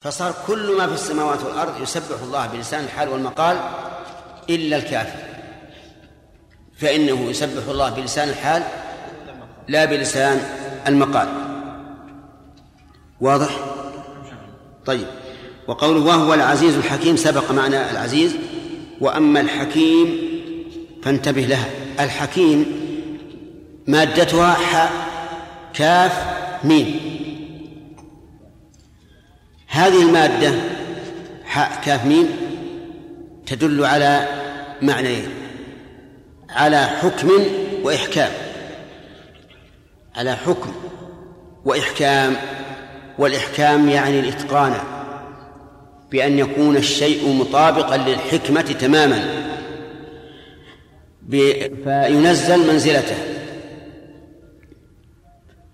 فصار كل ما في السماوات والأرض يسبح الله بلسان الحال والمقال إلا الكافر. فإنه يسبح الله بلسان الحال لا بلسان المقال. واضح؟ طيب. وقوله وهو العزيز الحكيم سبق معنى العزيز. وأما الحكيم فانتبه لها. الحكيم مادتها حاء كاف ميم. هذه المادة حاء كاف ميم تدل على معنيين. على حكم وإحكام. على حكم وإحكام. والإحكام يعني الإتقان. بأن يكون الشيء مطابقا للحكمة تماما. فينزل منزلته.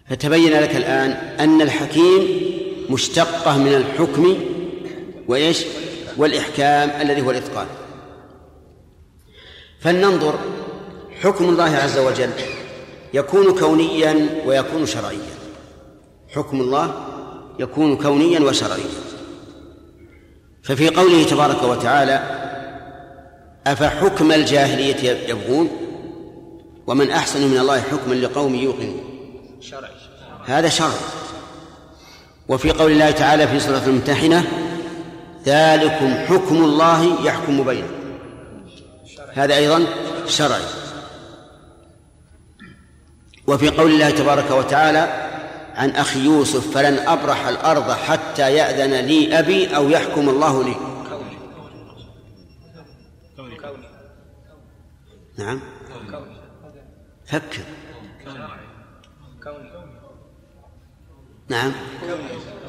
فتبين لك الآن أن الحكيم مشتقة من الحكم وإيش؟ والإحكام الذي هو الإتقان. فلننظر حكم الله عز وجل يكون كونيا ويكون شرعيا. حكم الله يكون كونيا وشرعيا. ففي قوله تبارك وتعالى أفحكم الجاهلية يبغون؟ ومن أحسن من الله حكما لقوم يوقنون. هذا شرع. وفي قول الله تعالى في سورة الممتحنة ذلكم حكم الله يحكم بينكم. هذا أيضا شرعي. وفي قول الله تبارك وتعالى عن أخي يوسف فلن أبرح الأرض حتى يأذن لي أبي أو يحكم الله لي. نعم. فكر. نعم.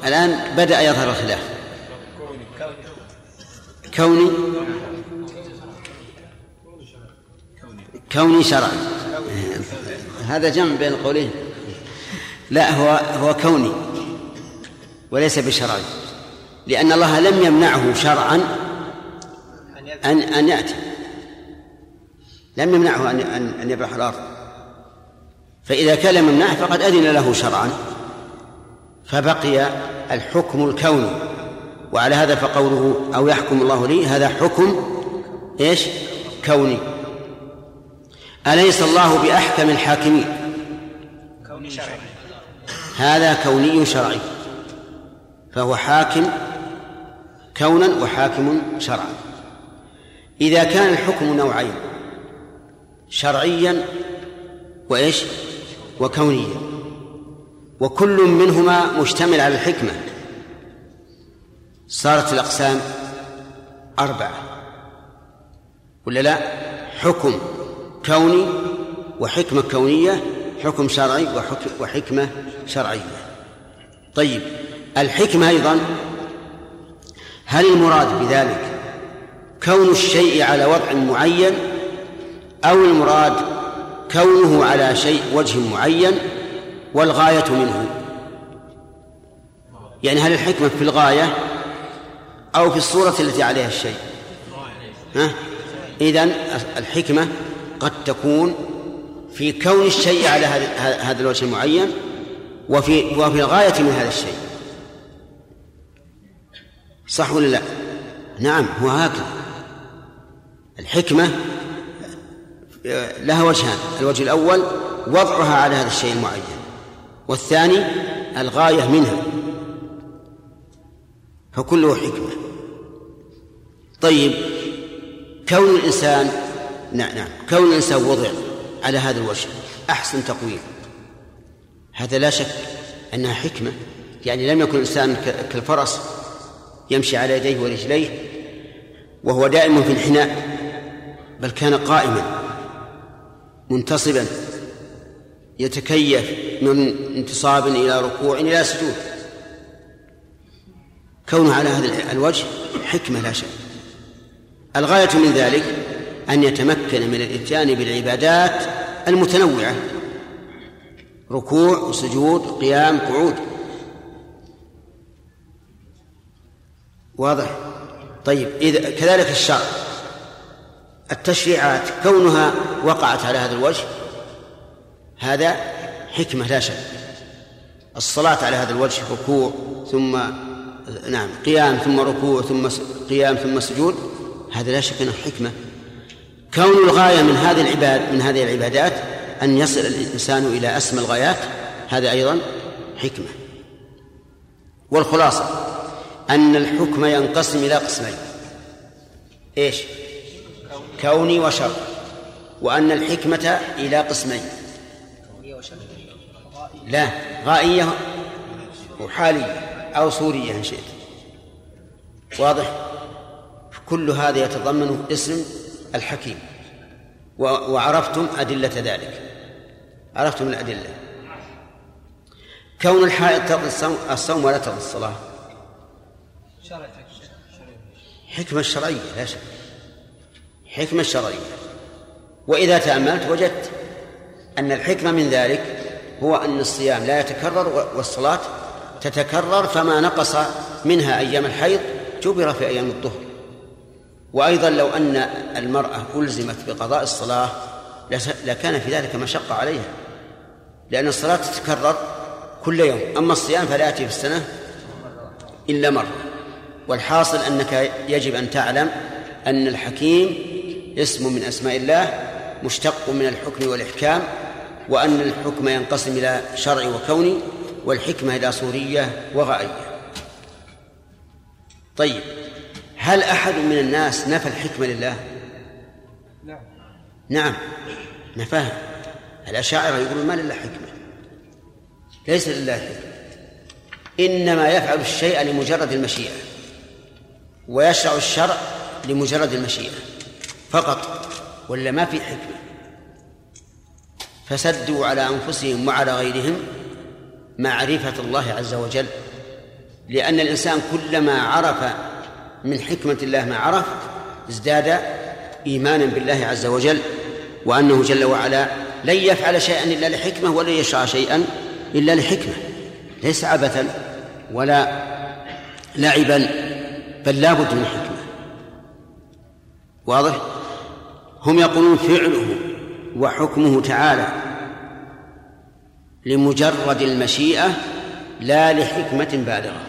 الآن بدأ يظهر الخلاف. كوني كوني شرعا. هذا جمع بين القولين. لا هو هو كوني وليس بشرعي. لأن الله لم يمنعه شرعا أن أن يأتي. لم يمنعه أن أن يبرح الأرض. فإذا كان لم يمنعه فقد أذن له شرعا. فبقي الحكم الكوني. وعلى هذا فقوله أو يحكم الله لي هذا حكم إيش؟ كوني. أليس الله بأحكم الحاكمين؟ كوني شرعي. هذا كوني شرعي. فهو حاكم كونا وحاكم شرعا. إذا كان الحكم نوعين شرعيا وإيش؟ وكونيا. وكل منهما مشتمل على الحكمة. صارت الأقسام أربعة. ولا لا؟ حكم كوني وحكمة كونية حكم شرعي وحكمة شرعية. طيب الحكمة أيضا هل المراد بذلك كون الشيء على وضع معين أو المراد كونه على شيء وجه معين؟ والغاية منه. يعني هل الحكمة في الغاية أو في الصورة التي عليها الشيء؟ ها؟ إذن الحكمة قد تكون في كون الشيء على هذا الوجه المعين وفي وفي الغاية من هذا الشيء. صح ولا لا؟ نعم هو هكذا. الحكمة لها وجهان الوجه الأول وضعها على هذا الشيء المعين. والثاني الغاية منها. فكله حكمة. طيب كون الإنسان نعم نعم كون الإنسان وضع على هذا الوجه أحسن تقويم. هذا لا شك أنها حكمة. يعني لم يكن الإنسان كالفرس يمشي على يديه ورجليه وهو دائم في الحناء بل كان قائما منتصبا يتكيف من انتصاب إلى ركوع إلى سجود. كونه على هذا الوجه حكمة لا شك. الغاية من ذلك أن يتمكن من الإتيان بالعبادات المتنوعة. ركوع وسجود قيام قعود. واضح؟ طيب إذا كذلك الشرع. التشريعات كونها وقعت على هذا الوجه هذا حكمة لا شك. الصلاة على هذا الوجه ركوع ثم نعم قيام ثم ركوع ثم قيام ثم سجود هذا لا شك إنه حكمة. كون الغاية من هذه العباد من هذه العبادات أن يصل الإنسان إلى أسمى الغايات هذا أيضا حكمة. والخلاصة أن الحكم ينقسم إلى قسمين. إيش؟ كوني وشر وأن الحكمة إلى قسمين. لا غائية وحاليه أو صوريه إن شئت. واضح؟ كل هذا يتضمن اسم الحكيم. وعرفتم أدلة ذلك. عرفتم الأدلة. كون الحائض تقضي الصوم, الصوم ولا تقضي الصلاة؟ حكمة شرعية لا شك. حكمة شرعية. وإذا تأملت وجدت أن الحكمة من ذلك هو أن الصيام لا يتكرر والصلاة تتكرر فما نقص منها أيام الحيض جبر في أيام الظهر. وأيضا لو أن المرأة ألزمت بقضاء الصلاة لكان في ذلك مشقة عليها. لأن الصلاة تتكرر كل يوم. أما الصيام فلا يأتي في السنة إلا مرة. والحاصل أنك يجب أن تعلم أن الحكيم اسم من أسماء الله مشتق من الحكم والإحكام وأن الحكم ينقسم إلى شرعي وكوني والحكمة إلى صورية وغائية. طيب هل أحد من الناس نفى الحكمة لله؟ نعم. نعم. نفاها. الأشاعرة يقولون ما لله حكمة. ليس لله حكمة. إنما يفعل الشيء لمجرد المشيئة. ويشرع الشرع لمجرد المشيئة. فقط. ولا ما في حكمة؟ فسدوا على أنفسهم وعلى غيرهم معرفة الله عز وجل. لأن الإنسان كلما عرف من حكمة الله ما عرف ازداد إيمانا بالله عز وجل وأنه جل وعلا لن يفعل شيئا إلا لحكمة ولن يشرع شيئا إلا لحكمة. ليس عبثا ولا لعبا بل لا بد من حكمة. واضح؟ هم يقولون فعله وحكمه تعالى لمجرد المشيئة لا لحكمة بالغة.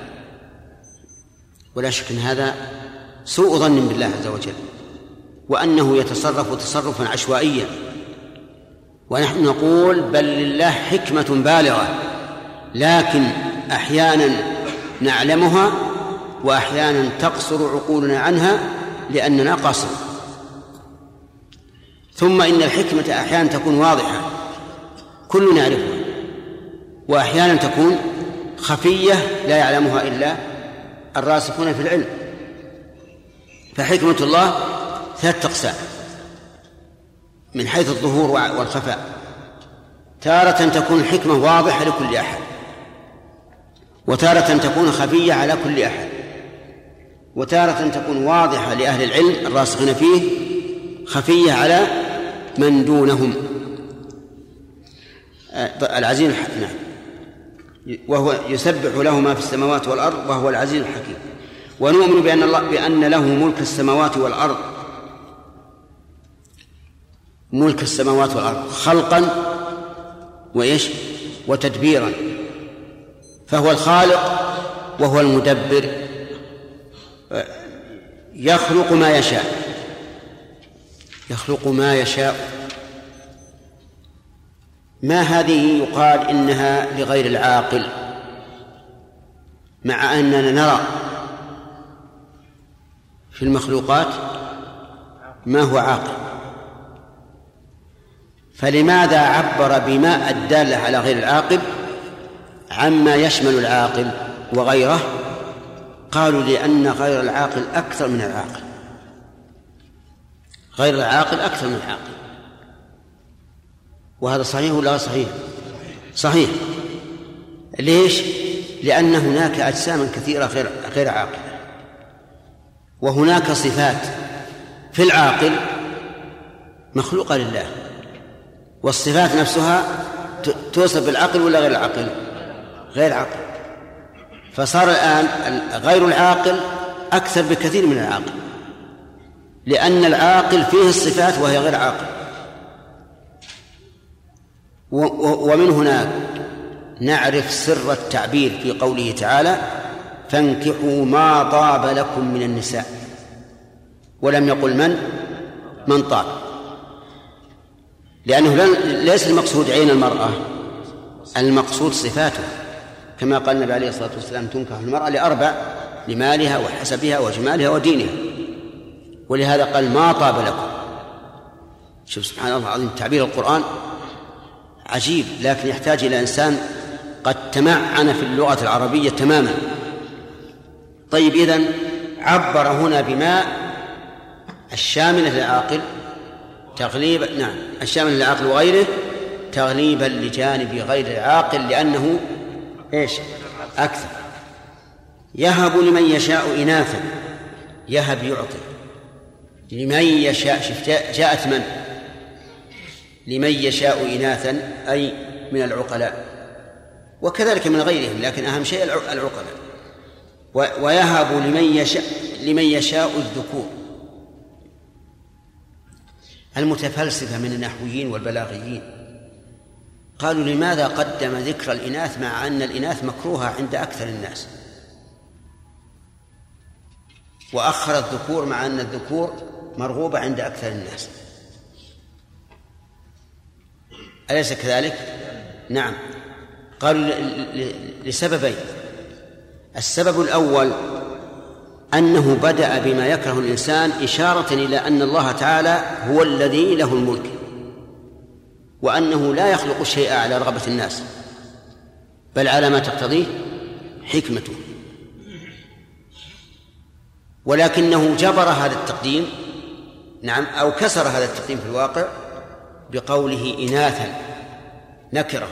ولا شك إن هذا سوء ظن بالله عز وجل وأنه يتصرف تصرفا عشوائيا. ونحن نقول بل لله حكمة بالغة لكن أحيانا نعلمها واحيانا تقصر عقولنا عنها لأننا قاصر ثم إن الحكمة أحيانا تكون واضحة كلنا يعرفها وأحيانا تكون خفية لا يعلمها إلا الراسخون في العلم. فحكمة الله ثلاثة أقسام. من حيث الظهور والخفاء. تارة تكون الحكمة واضحة لكل أحد. وتارة تكون خفية على كل أحد. وتارة تكون واضحة لأهل العلم الراسخين فيه خفية على من دونهم. آه، العزيز نعم. وهو يسبح له ما في السماوات والأرض وهو العزيز الحكيم. ونؤمن بأن الله بأن له ملك السماوات والأرض. ملك السماوات والأرض. خلقا وإيش؟ وتدبيرا. فهو الخالق وهو المدبر. يخلق ما يشاء. يخلق ما يشاء. ما هذه يقال إنها لغير العاقل مع أننا نرى في المخلوقات ما هو عاقل. فلماذا عبر بما الدالة على غير العاقل عما يشمل العاقل وغيره؟ قالوا لأن غير العاقل أكثر من العاقل. غير العاقل أكثر من العاقل. وهذا صحيح ولا صحيح؟ صحيح. ليش؟ لأن هناك أجساما كثيرة غير غير عاقلة. وهناك صفات في العاقل مخلوقة لله. والصفات نفسها توصف بالعقل ولا غير العقل؟ غير عقل. فصار الآن غير العاقل أكثر بكثير من العاقل. لأن العاقل فيه الصفات وهي غير عاقل. ومن هنا نعرف سر التعبير في قوله تعالى فانكحوا ما طاب لكم من النساء. ولم يقل من؟ من طاب. لأنه ليس المقصود عين المرأة المقصود صفاته. كما قال النبي عليه الصلاة والسلام تنكح المرأة لأربع لمالها وحسبها وجمالها ودينها. ولهذا قال ما طاب لكم. شوف سبحان الله العظيم تعبير القرآن عجيب لكن يحتاج إلى إنسان قد تمعن في اللغة العربية تماما. طيب إذن عبر هنا بما الشامل للعاقل تغليبا نعم الشامل للعاقل وغيره تغليبا لجانب غير العاقل لأنه إيش؟ أكثر. يهب لمن يشاء إناثا يهب يعطي. لمن يشاء شفت جاءت من؟ لمن يشاء إناثا أي من العقلاء. وكذلك من غيرهم لكن أهم شيء العقلاء. ويهب لمن يشاء لمن يشاء الذكور. المتفلسفة من النحويين والبلاغيين قالوا لماذا قدم ذكر الإناث مع أن الإناث مكروهة عند أكثر الناس؟ وأخر الذكور مع أن الذكور مرغوبة عند أكثر الناس. أليس كذلك؟ نعم. قالوا لسببين. السبب الأول أنه بدأ بما يكره الإنسان إشارة إلى أن الله تعالى هو الذي له الملك وأنه لا يخلق الشيء على رغبة الناس بل على ما تقتضيه حكمته. ولكنه جبر هذا التقديم نعم أو كسر هذا التقديم في الواقع بقوله إناثا نكرة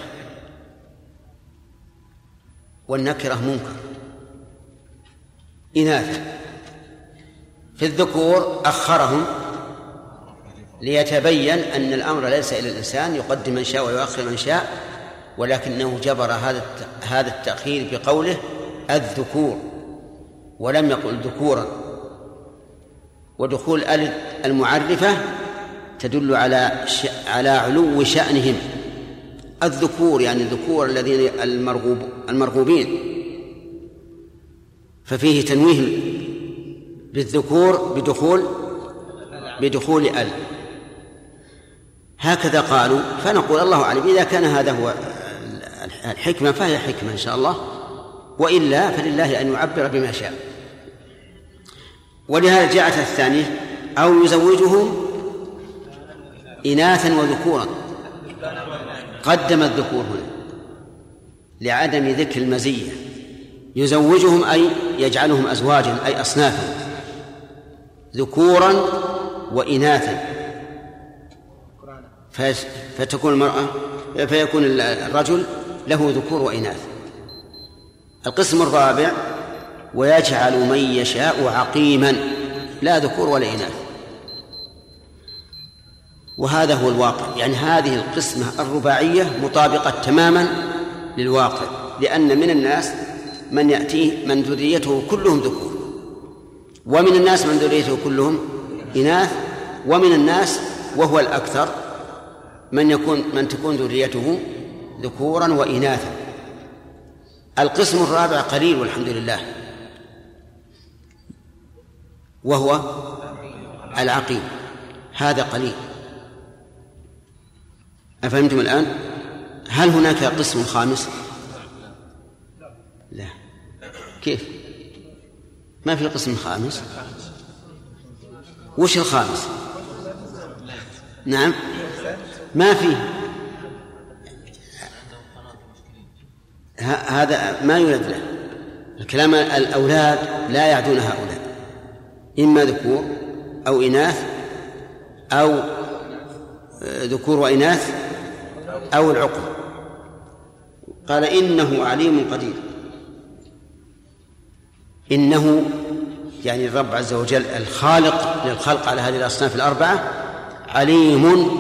والنكرة منكر. إناثا في الذكور أخرهم ليتبين أن الأمر ليس إلى الإنسان يقدم من شاء ويؤخر من شاء ولكنه جبر هذا هذا التأخير بقوله الذكور ولم يقل ذكورا. ودخول آل المعرفة تدل على على علو شأنهم. الذكور يعني الذكور الذين المرغوب المرغوبين. ففيه تنويه بالذكور بدخول بدخول آل. هكذا قالوا فنقول الله أعلم إذا كان هذا هو الحكمة فهي حكمة إن شاء الله. وإلا فلله أن يعبر بما شاء. ولهذا جاءت الثانية أو يزوجهم اناثا وذكورا. قدم الذكور هنا لعدم ذكر المزية. يزوجهم أي يجعلهم ازواجا أي اصنافا. ذكورا واناثا. فتكون المرأة فيكون الرجل له ذكور وإناث. القسم الرابع ويجعل من يشاء عقيما. لا ذكور ولا إناث. وهذا هو الواقع. يعني هذه القسمة الرباعية مطابقة تماما للواقع. لأن من الناس من يأتيه من ذريته كلهم ذكور. ومن الناس من ذريته كلهم إناث. ومن الناس وهو الأكثر من يكون من تكون ذريته ذكورا وإناثا. القسم الرابع قليل والحمد لله. وهو العقيم هذا قليل أفهمتم الآن؟ هل هناك قسم خامس؟ لا كيف؟ ما في قسم خامس وش الخامس؟ نعم ما فيه هذا ما يولد له الكلام الأولاد لا يعدون هؤلاء إما ذكور أو إناث أو آه، ذكور وإناث أو العقل قال إنه عليم قدير. إنه يعني الرب عز وجل الخالق للخلق على هذه الأصناف الأربعة عليم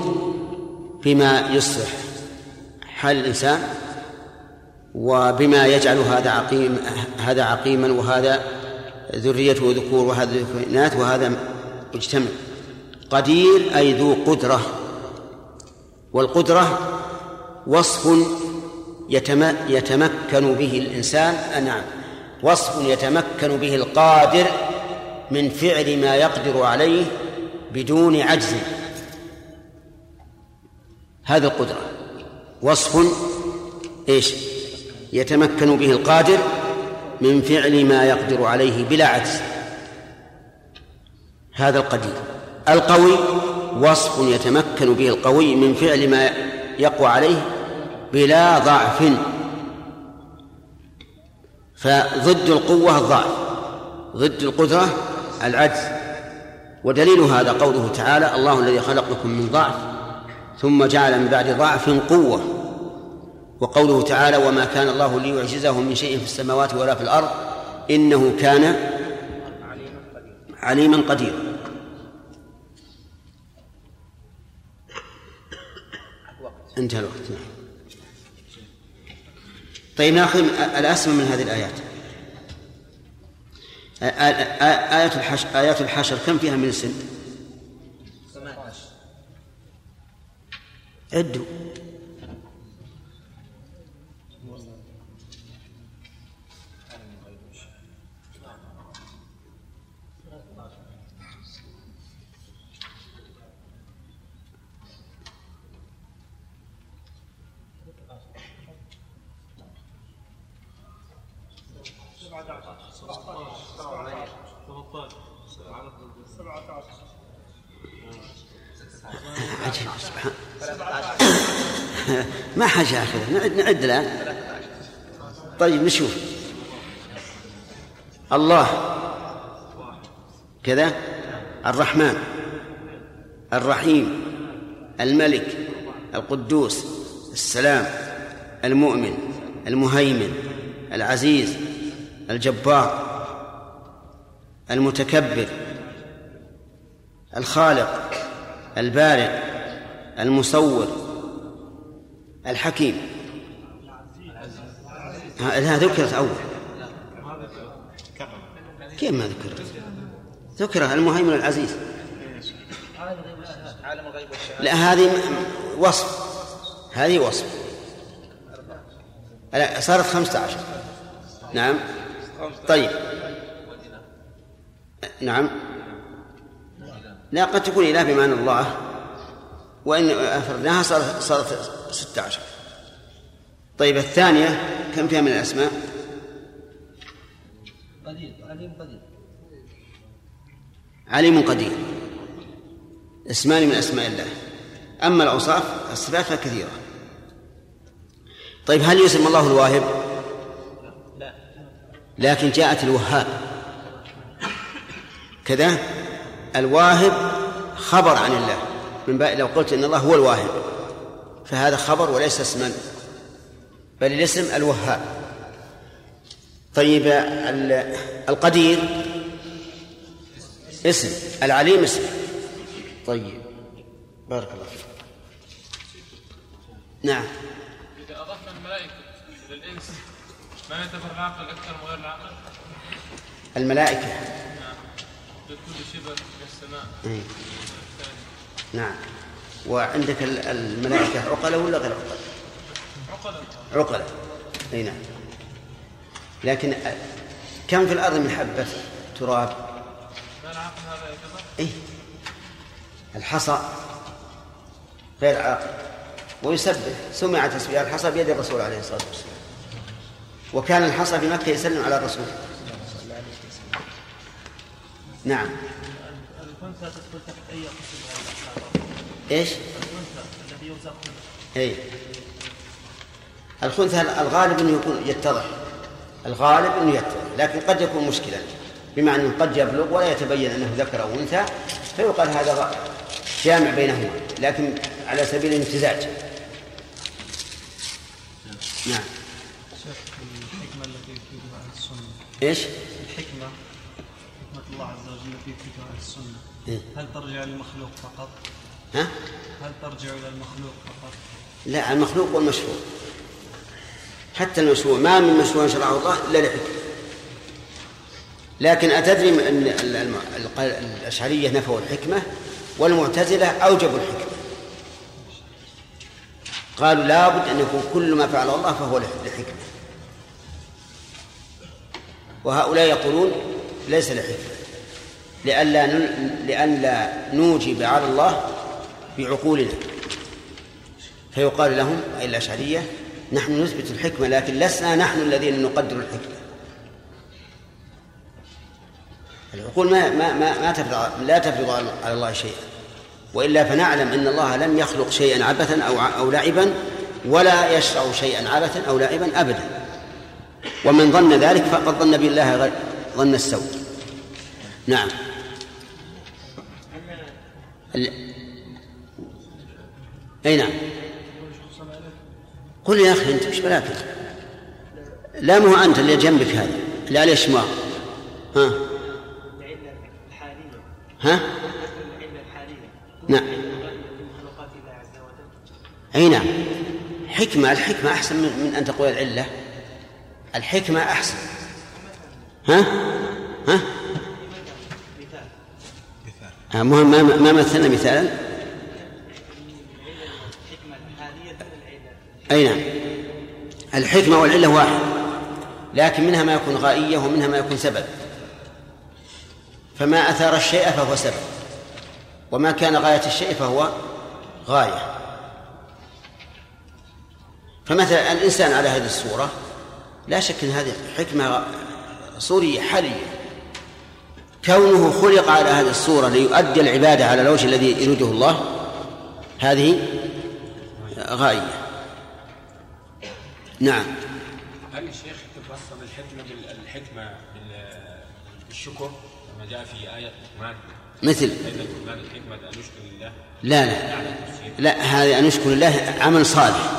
بما يصلح حال الإنسان وبما يجعل هذا عقيم هذا عقيما وهذا ذريته ذكور وهذا إناث وهذا مجتمع. قدير أي ذو قدرة. والقدرة وصف يتمكن به الإنسان نعم وصف يتمكن به القادر من فعل ما يقدر عليه بدون عجز. هذه القدرة. وصف إيش؟ يتمكن به القادر من فعل ما يقدر عليه بلا عجز. هذا القدير. القوي وصف يتمكن به القوي من فعل ما يقوى عليه بلا ضعف. فضد القوة الضعف ضد القدرة العجز. ودليل هذا قوله تعالى الله الذي خلقكم من ضعف ثم جعل من بعد ضعف قوة. وقوله تعالى وما كان الله ليعجزه من شيء في السماوات ولا في الأرض إنه كان عليما قديرا انتهى الوقت. نعم. طيب ناخذ الأسمى من هذه الآيات؟ آيات الحشر آيات الحشر كم فيها من السن؟ عدوا ما حاجة آخرة نعد نعد الآن. طيب نشوف. الله. كذا. الرحمن. الرحيم. الملك. القدوس. السلام. المؤمن. المهيمن. العزيز. الجبار. المتكبر. الخالق. البارئ. المصور. الحكيم. هذا ذكرت أول. كيف ما ذكرت؟ ذكر المهيمن العزيز. لا هذه وصف. هذه وصف. صارت خمسة عشر نعم. طيب. نعم. لا قد تكون إله بمعنى الله. وإن أفردناها صارت صارت ستة عشر. طيب الثانية كم فيها من الأسماء؟ قدير عليم قدير. عليم قدير. اسمان من أسماء الله. أما الأوصاف الصفات فكثيرة. طيب هل يسمى الله الواهب؟ لا. لكن جاءت الوهاب. كذا. الواهب خبر عن الله. من بقى لو قلت إن الله هو الواهب. فهذا خبر وليس اسما بل الاسم الوهاب. طيب القدير اسم العليم اسم. طيب بارك الله فيك. نعم. إذا أضفنا الملائكة للإنس ما يعتبر العقل أكثر من غير العقل؟ الملائكة. لكل شبر من السماء. نعم. وعندك الملائكة عقلة ولا غير عقلة؟ عقلة. عقلة أي نعم. لكن كم في الأرض من حبة تراب؟ إيه. الحصى. غير عاقل. ويسبح. سمع تسبيح. الحصى بيد الرسول عليه الصلاة والسلام. وكان الحصى في مكة يسلم على الرسول. نعم. الخنثى تدخل تحت أي قسم إيش؟ الذي يرزق اي الخنثى الغالب إنه يكون يتضح الغالب إنه يتضح لكن قد يكون مشكلا بمعنى أنه قد يبلغ ولا يتبين أنه ذكر أو أنثى فيقال هذا جامع بينهما لكن على سبيل الامتزاج نعم الحكمة التي يفيدها السنة إيش؟ الحكمة حكمة الله عز وجل التي يفيدها السنة إيه؟ هل ترجع للمخلوق فقط؟ ها؟ هل ترجع إلى المخلوق فقط؟ لا المخلوق والمشروع حتى المشروع ما من مشروع شرعه الله إلا لحكمة لكن أتدري أن الأشعرية نفوا الحكمة والمعتزلة أوجبوا الحكمة. قالوا لابد أن يكون كل ما فعل الله فهو لحكمة. وهؤلاء يقولون ليس لحكمة. لئلا لئلا نوجب على الله بعقولنا فيقال لهم أي الأشعرية نحن نثبت الحكمة لكن لسنا نحن الذين نقدر الحكمة. العقول ما ما ما, ما تفرض لا تفرض على الله شيئا. وإلا فنعلم أن الله لم يخلق شيئا عبثا أو أو لعبا ولا يشرع شيئا عبثا أو لعبا ابدا. ومن ظن ذلك فقد ظن بالله ظن السوء. نعم. أي نعم. قل يا أخي أنت إيش بلاك؟ لا مو أنت اللي جنبك هذا لا ليش ما ها؟ ها؟ نعم. أي نعم. حكمة الحكمة أحسن من أن تقول العلة. الحكمة أحسن. ها؟ ها؟ مهم ما ما مثلنا مثالا؟ أي نعم. الحكمة والعلة واحد لكن منها ما يكون غائية ومنها ما يكون سبب. فما أثار الشيء فهو سبب وما كان غاية الشيء فهو غاية. فمثلا الإنسان على هذه الصورة لا شك أن هذه حكمة صورية حالية. كونه خلق على هذه الصورة ليؤدي العبادة على الوجه الذي يريده الله هذه غاية نعم. هل الشيخ تفصل الحكمة بالحكمة بالشكر كما جاء في آية لقمان مثل. الحكمة أن نشكر لله؟ لا لا. لا هذه أن نشكر الله عمل صالح.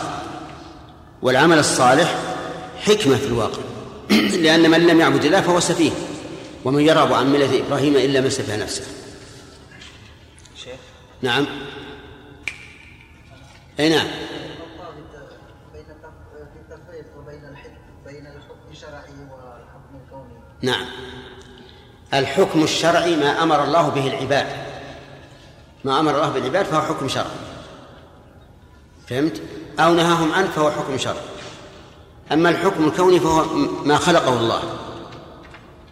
والعمل الصالح حكمة في الواقع. لأن من لم يعبد الله فهو سفيه. ومن يرغب عن ملة إبراهيم إلا من سفه نفسه. شيخ. نعم. أي نعم. نعم. الحكم الشرعي ما أمر الله به العباد. ما أمر الله بالعباد فهو حكم شرعي. فهمت؟ أو نهاهم عنه فهو حكم شرعي. أما الحكم الكوني فهو ما خلقه الله.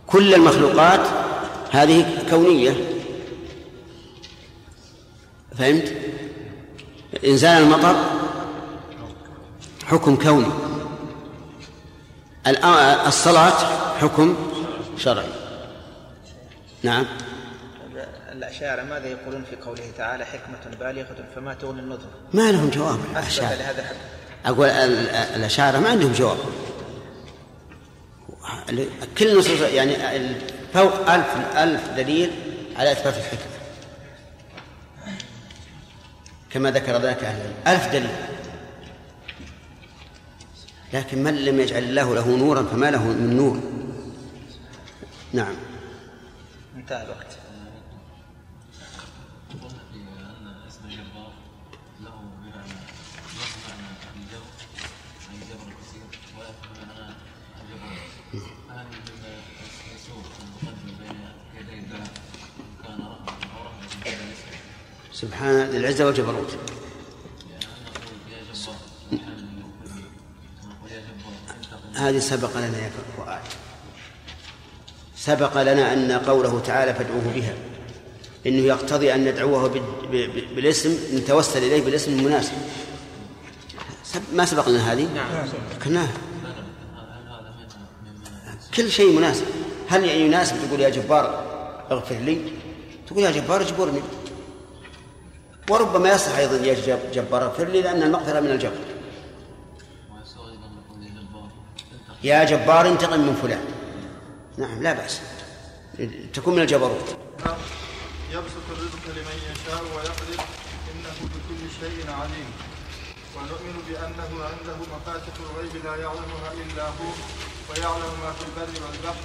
كل المخلوقات هذه كونية. فهمت؟ إنزال المطر حكم كوني. الصلاة حكم شرعي. نعم. الأشاعرة ماذا يقولون في قوله تعالى حكمة بالغة فما تغني النذر؟ ما لهم جواب الأشاعرة. أقول الأشاعرة ما عندهم جواب. كل نصوص يعني فوق ألف ألف دليل على إثبات الحكمة كما ذكر ذلك أهل ألف دليل. لكن من لم يجعل الله له نورا فما له من نور؟ نعم. انتهى الوقت. سبحان ذي العزة والجبروت هذه سبق لنا يا فؤاد. سبق لنا أن قوله تعالى فادعوه بها إنه يقتضي أن ندعوه بالاسم نتوسل إليه بالاسم المناسب. ما سبق لنا هذه؟ نعم. ذكرناها كل شيء مناسب. هل يناسب؟ تقول يا جبار اغفر لي. تقول يا جبار اجبرني. وربما يصح أيضا يا جبار اغفر لي لأن المغفرة من الجبر. يا جبار انتقم من فلان. نعم لا بأس. تكون من الجبروت. يبسط الرزق لمن يشاء ويقدر إنه بكل شيء عليم. ونؤمن بأنه عنده مفاتح الغيب لا يعلمها إلا هو ويعلم ما في البر والبحر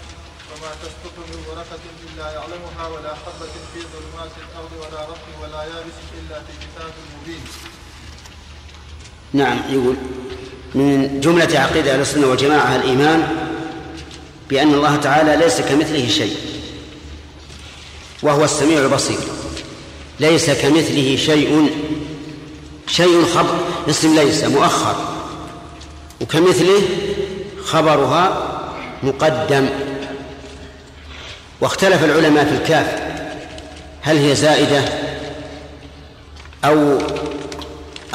وما تسقط من ورقة إلا يعلمها ولا حبة في ظلمات الأرض ولا رطب ولا يابس إلا في كتاب مبين. نعم يقول من جملة عقيدة أهل السنة والجماعة الإيمان بأن الله تعالى ليس كمثله شيء. وهو السميع البصير. ليس كمثله شيء شيء خبر اسم ليس مؤخر. وكمثله خبرها مقدم. واختلف العلماء في الكاف. هل هي زائدة أو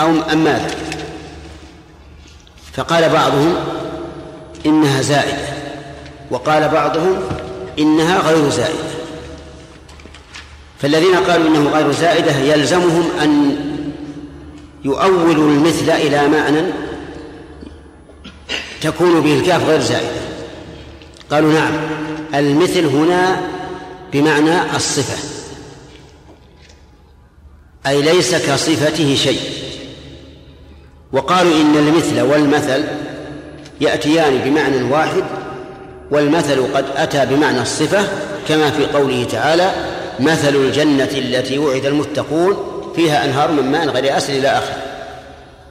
أو أم ماذا؟ فقال بعضهم إنها زائدة. وقال بعضهم إنها غير زائدة. فالذين قالوا إنه غير زائدة يلزمهم أن يؤولوا المثل إلى معنى تكون به الكاف غير زائدة. قالوا نعم المثل هنا بمعنى الصفة أي ليس كصفته شيء. وقالوا إن المثل والمثل يأتيان بمعنى واحد والمثل قد أتى بمعنى الصفة كما في قوله تعالى مثل الجنة التي وعد المتقون فيها أنهار من ماء غير أسل إلى آخر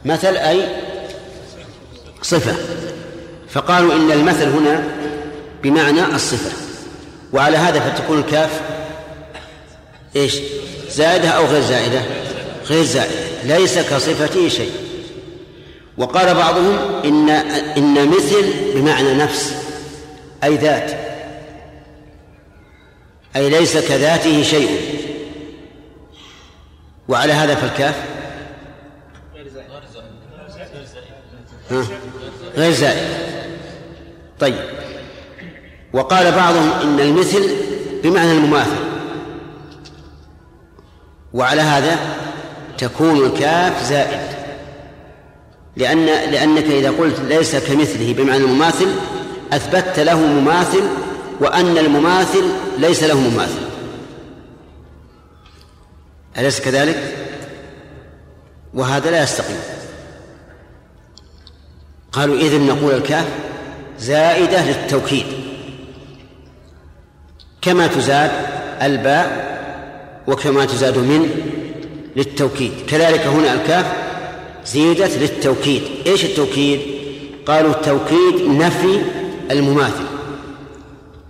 مثل أي صفة. فقالوا إن المثل هنا بمعنى الصفة. وعلى هذا فتكون الكاف إيش؟ زائدة أو غير زائدة؟ غير زائدة. ليس كصفته شيء. وقال بعضهم إن إن مثل بمعنى نفس. أي ذات. أي ليس كذاته شيء. وعلى هذا فالكاف؟ غير زائد. طيب. وقال بعضهم إن المثل بمعنى المماثل. وعلى هذا تكون الكاف زائد. لأن لأنك إذا قلت ليس كمثله بمعنى المماثل أثبتت له مماثل وأن المماثل ليس له مماثل. أليس كذلك؟ وهذا لا يستقيم. قالوا إذن نقول الكاف زائدة للتوكيد. كما تزاد الباء وكما تزاد من للتوكيد. كذلك هنا الكاف زيدت للتوكيد. إيش التوكيد؟ قالوا التوكيد نفي المماثل.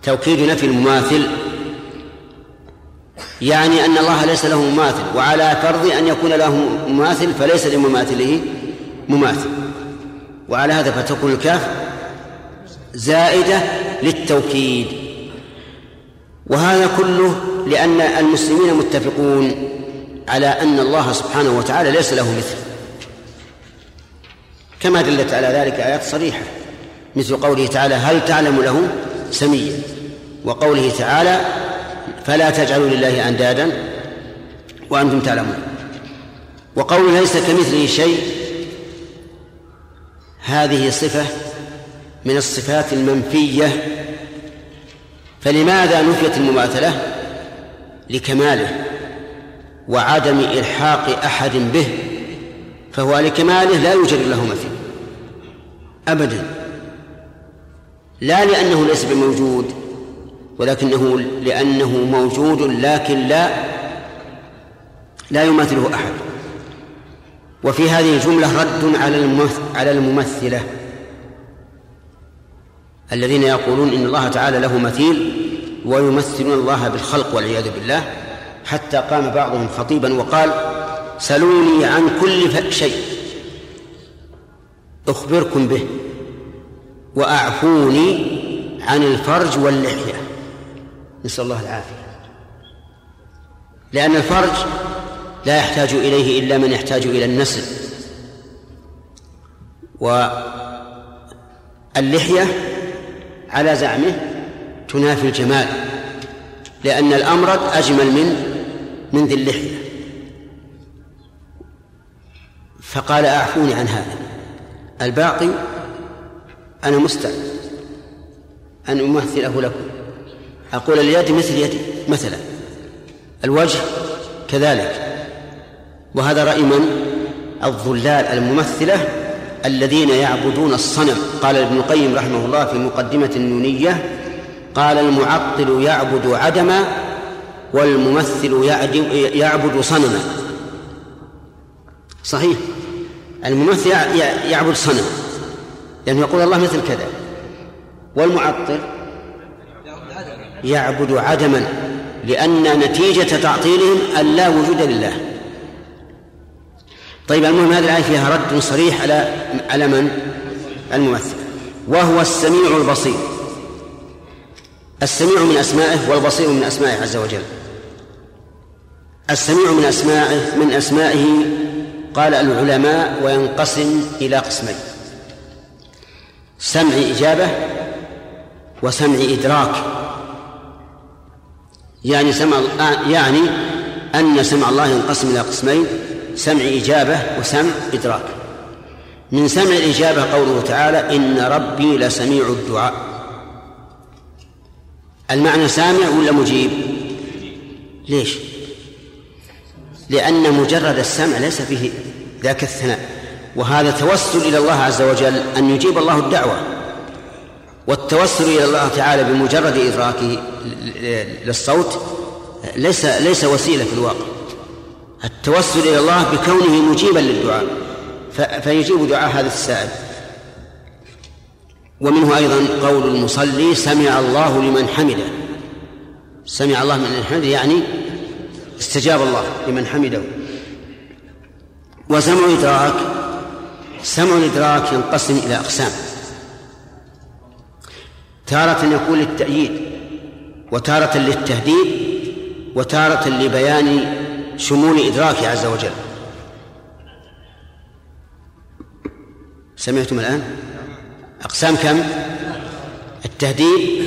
توكيد نفي المماثل يعني أن الله ليس له مماثل وعلى فرض أن يكون له مماثل فليس لمماثله مماثل. وعلى هذا فتكون الكاف زائدة للتوكيد. وهذا كله لأن المسلمين متفقون على أن الله سبحانه وتعالى ليس له مثل. كما دلت على ذلك آيات صريحة. مثل قوله تعالى هل تعلم له سميا وقوله تعالى فلا تجعلوا لله أندادا وأنتم تعلمون وقوله ليس كمثله شيء هذه صفة من الصفات المنفية فلماذا نفيت المماثلة لكماله وعدم إلحاق أحد به فهو لكماله لا يوجد له مثيل أبدا لا لأنه ليس بموجود ولكنه لأنه موجود لكن لا لا يماثله أحد. وفي هذه الجملة رد على على الممثلة الذين يقولون إن الله تعالى له مثيل ويمثلون الله بالخلق والعياذ بالله حتى قام بعضهم خطيبا وقال سلوني عن كل شيء أخبركم به. وأعفوني عن الفرج واللحية. نسأل الله العافية. لأن الفرج لا يحتاج إليه إلا من يحتاج إلى النسل. واللحية على زعمه تنافي الجمال لأن الأمرد أجمل من من ذي اللحية. فقال أعفوني عن هذا. الباقي أنا مستعد أن أمثله لكم. أقول اليد مثل يدي مثلا. الوجه كذلك. وهذا رأي من؟ الظلال الممثلة الذين يعبدون الصنم. قال ابن القيم رحمه الله في مقدمة النونية قال المعطل يعبد عدما والممثل يعبد صنما صحيح. الممثل يعبد صنم. لأنه يقول الله مثل كذا. والمعطل يعبد عدما لأن نتيجة تعطيلهم أن لا وجود لله. طيب المهم هذه الآية فيها رد صريح على على من؟ الممثل. وهو السميع البصير. السميع من أسمائه والبصير من أسمائه عز وجل. السميع من أسمائه من أسمائه قال العلماء وينقسم إلى قسمين. سمع إجابة وسمع إدراك. يعني سمع يعني أن سمع الله ينقسم إلى قسمين سمع إجابة وسمع إدراك. من سمع الإجابة قوله تعالى إن ربي لسميع الدعاء. المعنى سامع ولا مجيب؟ ليش؟ لأن مجرد السمع ليس فيه ذاك الثناء. وهذا توسل إلى الله عز وجل أن يجيب الله الدعوة. والتوسل إلى الله تعالى بمجرد إدراكه للصوت ليس ليس وسيلة في الواقع. التوسل إلى الله بكونه مجيبا للدعاء. فيجيب دعاء هذا السائل. ومنه أيضا قول المصلي سمع الله لمن حمده. سمع الله من حمده يعني استجاب الله لمن حمده. وسمع إدراك سمع الإدراك ينقسم إلى أقسام. تارة يكون للتأييد وتارة للتهديد وتارة لبيان شمول إدراكه عز وجل. سمعتم الآن؟ أقسام كم؟ التهديد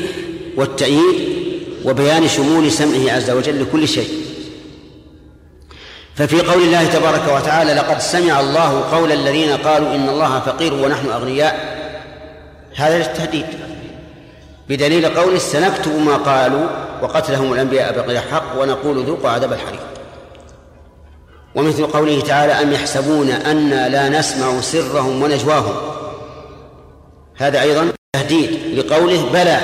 والتأييد وبيان شمول سمعه عز وجل لكل شيء. ففي قول الله تبارك وتعالى لقد سمع الله قول الذين قالوا إن الله فقير ونحن أغنياء. هذا للتهديد بدليل قوله سنكتب ما قالوا وقتلهم الأنبياء بغير حق ونقول ذوقوا عذاب الحريق. ومثل قوله تعالى أم يحسبون أنا لا نسمع سرهم ونجواهم. هذا أيضا تهديد لقوله بلى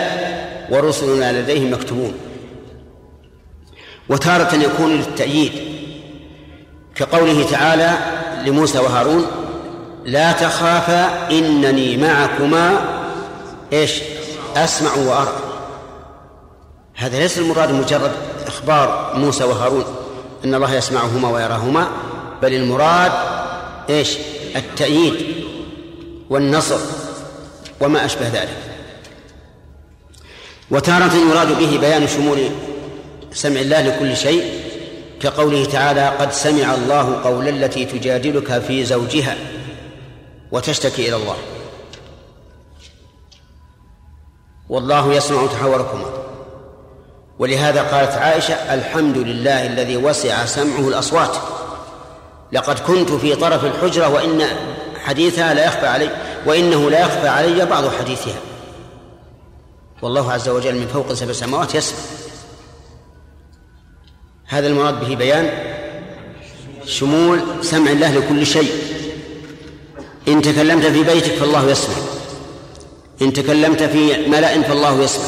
ورسلنا لديهم مكتوبون وتارة يكون للتأييد. كقوله تعالى لموسى وهارون لا تخافا إنني معكما. إيش؟ أسمع وأرى. هذا ليس المراد مجرد إخبار موسى وهارون أن الله يسمعهما ويراهما بل المراد إيش؟ التأييد والنصر وما أشبه ذلك. وتارة يراد به بيان شمول سمع الله لكل شيء كقوله تعالى قد سمع الله قول التي تجادلك في زوجها وتشتكي إلى الله. والله يسمع تحاوركما. ولهذا قالت عائشة الحمد لله الذي وسع سمعه الأصوات. لقد كنت في طرف الحجرة وإن حديثها لا يخفى علي وإنه لا يخفى علي بعض حديثها. والله عز وجل من فوق سبع سماوات يسمع. هذا المراد به بيان شمول سمع الله لكل شيء. إن تكلمت في بيتك فالله يسمع. إن تكلمت في ملأ فالله يسمع.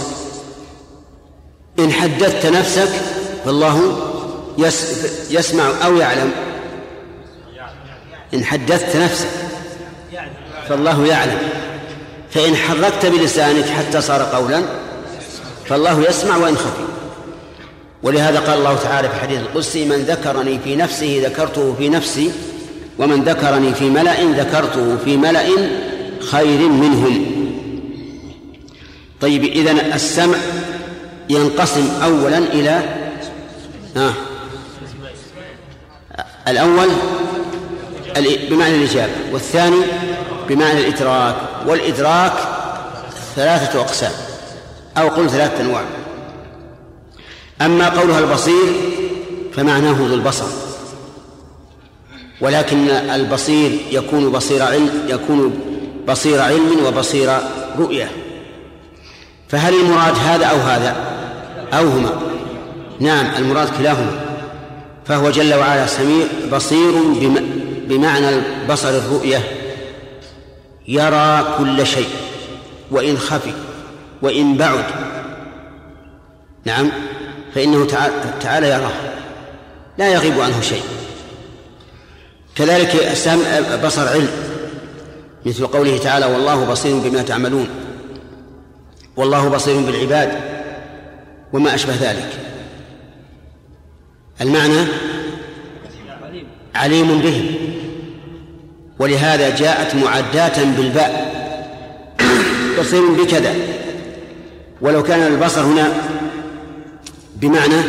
إن حدثت نفسك فالله يسمع أو يعلم. إن حدثت نفسك فالله يعلم. فإن حركت بلسانك حتى صار قولا فالله يسمع وإن خفي. ولهذا قال الله تعالى في الحديث القدسي من ذكرني في نفسه ذكرته في نفسي ومن ذكرني في ملأ ذكرته في ملأ خير منهم. طيب إذن السمع ينقسم أولا إلى آه الأول بمعنى الإجابة والثاني بمعنى الإدراك والإدراك ثلاثة أقسام أو قل ثلاثة أنواع. أما قولها البصير فمعناه ذو البصر. ولكن البصير يكون بصير علم يكون بصير علم وبصير رؤية. فهل المراد هذا أو هذا؟ أو هما. نعم المراد كلاهما. فهو جل وعلا سميع بصير بمعنى البصر الرؤية. يرى كل شيء وإن خفي وإن بعد. نعم. فإنه تعالى يراه. لا يغيب عنه شيء. كذلك السمع بصر علم. مثل قوله تعالى والله بصير بما تعملون والله بصير بالعباد وما أشبه ذلك. المعنى عليم بهم ولهذا جاءت معداة بالباء. بصير بكذا. ولو كان البصر هنا بمعنى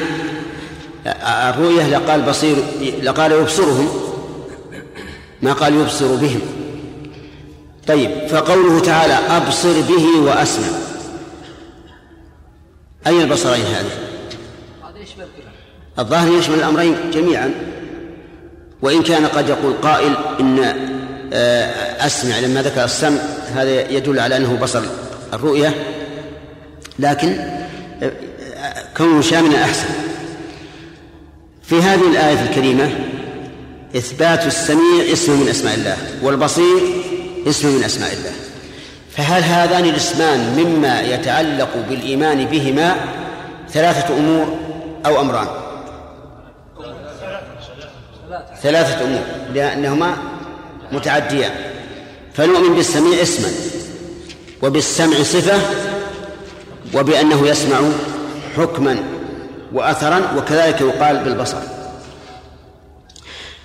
الرؤية لقال بصير لقال يبصرهم ما قال يبصر بهم. طيب فقوله تعالى أبصر به وأسمع. أي البصرين هذه؟ الظاهر يشمل الأمرين جميعا. وإن كان قد يقول قائل إن آه، أسمع لما ذكر السمع هذا يدل على أنه بصر الرؤية لكن كونه شاملا أحسن في هذه الآية الكريمة إثبات السميع اسم من أسماء الله والبصير اسم من أسماء الله. فهل هذان الاسمان مما يتعلق بالإيمان بهما ثلاثة أمور أو أمران؟ ثلاثة أمور لأنهما متعديان. فنؤمن بالسميع اسما وبالسمع صفة وبأنه يسمع حكما وأثرا وكذلك يقال بالبصر.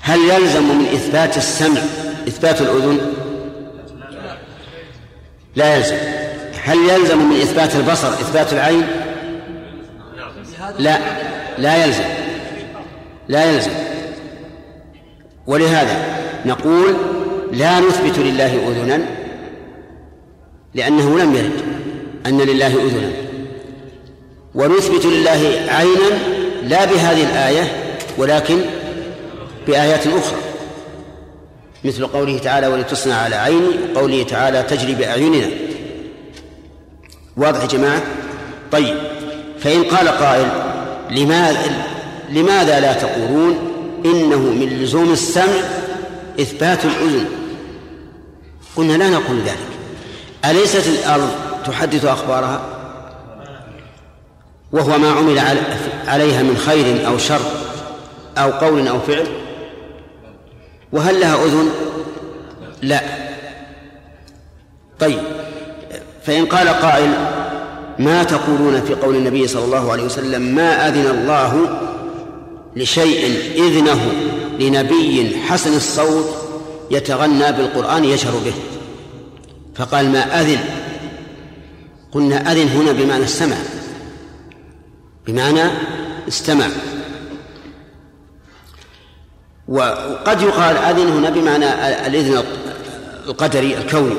هل يلزم من إثبات السمع إثبات الأذن؟ لا يلزم. هل يلزم من إثبات البصر إثبات العين؟ لا لا يلزم. لا يلزم. ولهذا نقول لا نثبت لله أذنا لأنه لم يرد أن لله أذنا. ونثبت لله عينا لا بهذه الآية ولكن بآيات أخرى. مثل قوله تعالى ولتصنع على عيني وقوله تعالى تجري بأعيننا واضح يا جماعة؟ طيب فإن قال قائل لماذا لماذا لا تقولون إنه من لزوم السمع إثبات الأذن قلنا لا نقول ذلك. أليست الأرض تحدث أخبارها؟ وهو ما عمل عليها من خير أو شر أو قول أو فعل؟ وهل لها أذن؟ لا. طيب. فإن قال قائل ما تقولون في قول النبي صلى الله عليه وسلم ما أذن الله لشيء إذنه لنبي حسن الصوت يتغنى بالقرآن يشهر به؟ فقال ما أذن. قلنا أذن هنا بمعنى السمع. بمعنى استمع. وقد يقال أذن هنا بمعنى الإذن القدري الكوني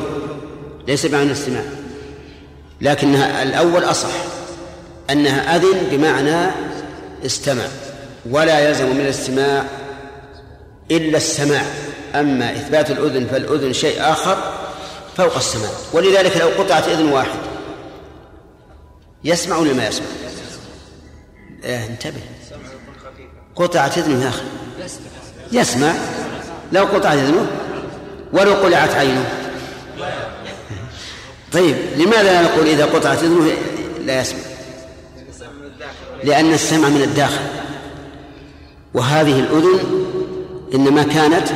ليس بمعنى الاستماع. لكنها الأول أصح أنها أذن بمعنى استمع ولا يلزم من الاستماع إلا السماع. أما إثبات الأذن فالأذن شيء آخر فوق السماع. ولذلك لو قطعت إذن واحد يسمع ولا ما يسمع؟ إيه انتبه. قطعت إذنه يا أخي يسمع. لو قطعت إذنه ولو قلعت عينه. طيب لماذا لا نقول إذا قطعت إذنه لا يسمع؟ لأن السمع من الداخل. وهذه الأذن إنما كانت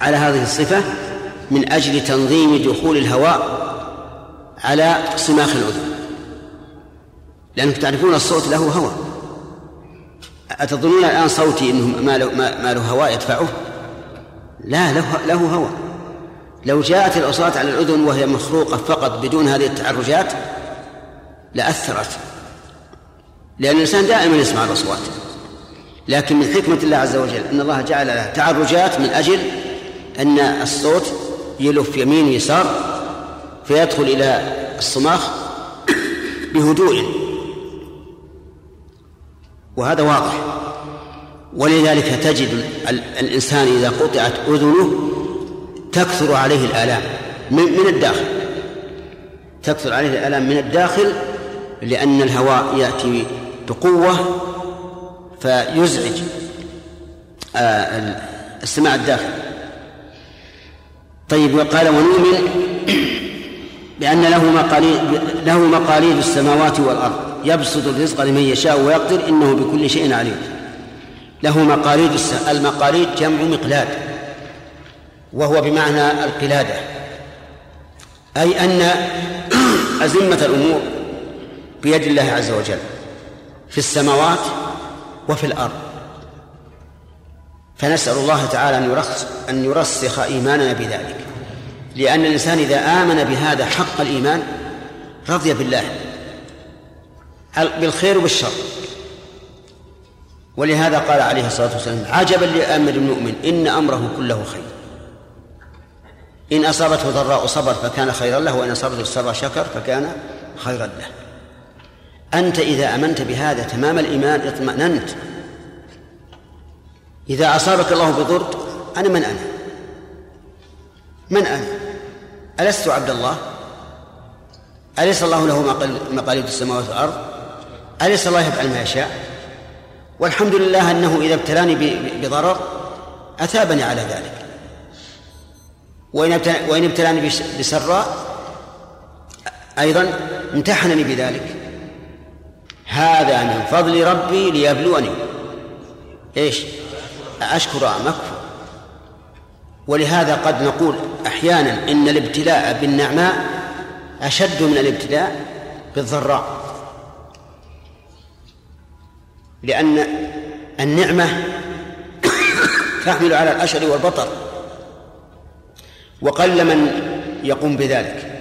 على هذه الصفة من أجل تنظيم دخول الهواء على صماخ الأذن. لأنكم تعرفون الصوت له هواء أتظنون الآن صوتي إنه ما له, ما له هواء يدفعه؟ لا له, له هواء لو جاءت الأصوات على الأذن وهي مخروقة فقط بدون هذه التعرجات لأثرت. لأن الإنسان دائما يسمع الأصوات. لكن من حكمة الله عز وجل أن الله جعل لها تعرجات من أجل أن الصوت يلف يمين يسار فيدخل إلى الصماخ بهدوء. وهذا واضح. ولذلك تجد الإنسان إذا قطعت أذنه تكثر عليه الآلام من الداخل. تكثر عليه الآلام من الداخل لأن الهواء يأتي بقوة فيزعج السماع الداخل طيب وقال ونؤمن بأن له مقاليد له مقاليد السماوات والأرض. يبسط الرزق لمن يشاء ويقدر إنه بكل شيء عليم. له مقاليد المقاليد جمع مقلاد وهو بمعنى القلادة. أي أن أزمة الأمور بيد الله عز وجل في السماوات وفي الأرض. فنسأل الله تعالى أن يرسخ أن يرسخ إيماننا بذلك. لأن الإنسان إذا آمن بهذا حق الإيمان رضي بالله. بالخير وبالشر. ولهذا قال عليه الصلاة والسلام عجبا لأمر المؤمن إن أمره كله خير. إن أصابته ضراء صبر فكان خيرا له وإن أصابته السراء شكر فكان خيرا له. أنت إذا أمنت بهذا تمام الإيمان اطمأننت. إذا أصابك الله بضر أنا من أنا؟ من أنا؟ ألست عبد الله؟ أليس الله له مقاليد السماوات والأرض؟ أليس الله يفعل ما يشاء؟ والحمد لله أنه إذا ابتلاني بضرر أثابني على ذلك. وإن ابتلاني بسراء أيضا امتحنني بذلك. هذا من فضل ربي ليبلوني. إيش؟ أشكر أم أكفر؟ ولهذا قد نقول أحيانا إن الابتلاء بالنعماء أشد من الابتلاء بالضراء. لأن النعمة تحمل على الأشر والبطر وقل من يقوم بذلك.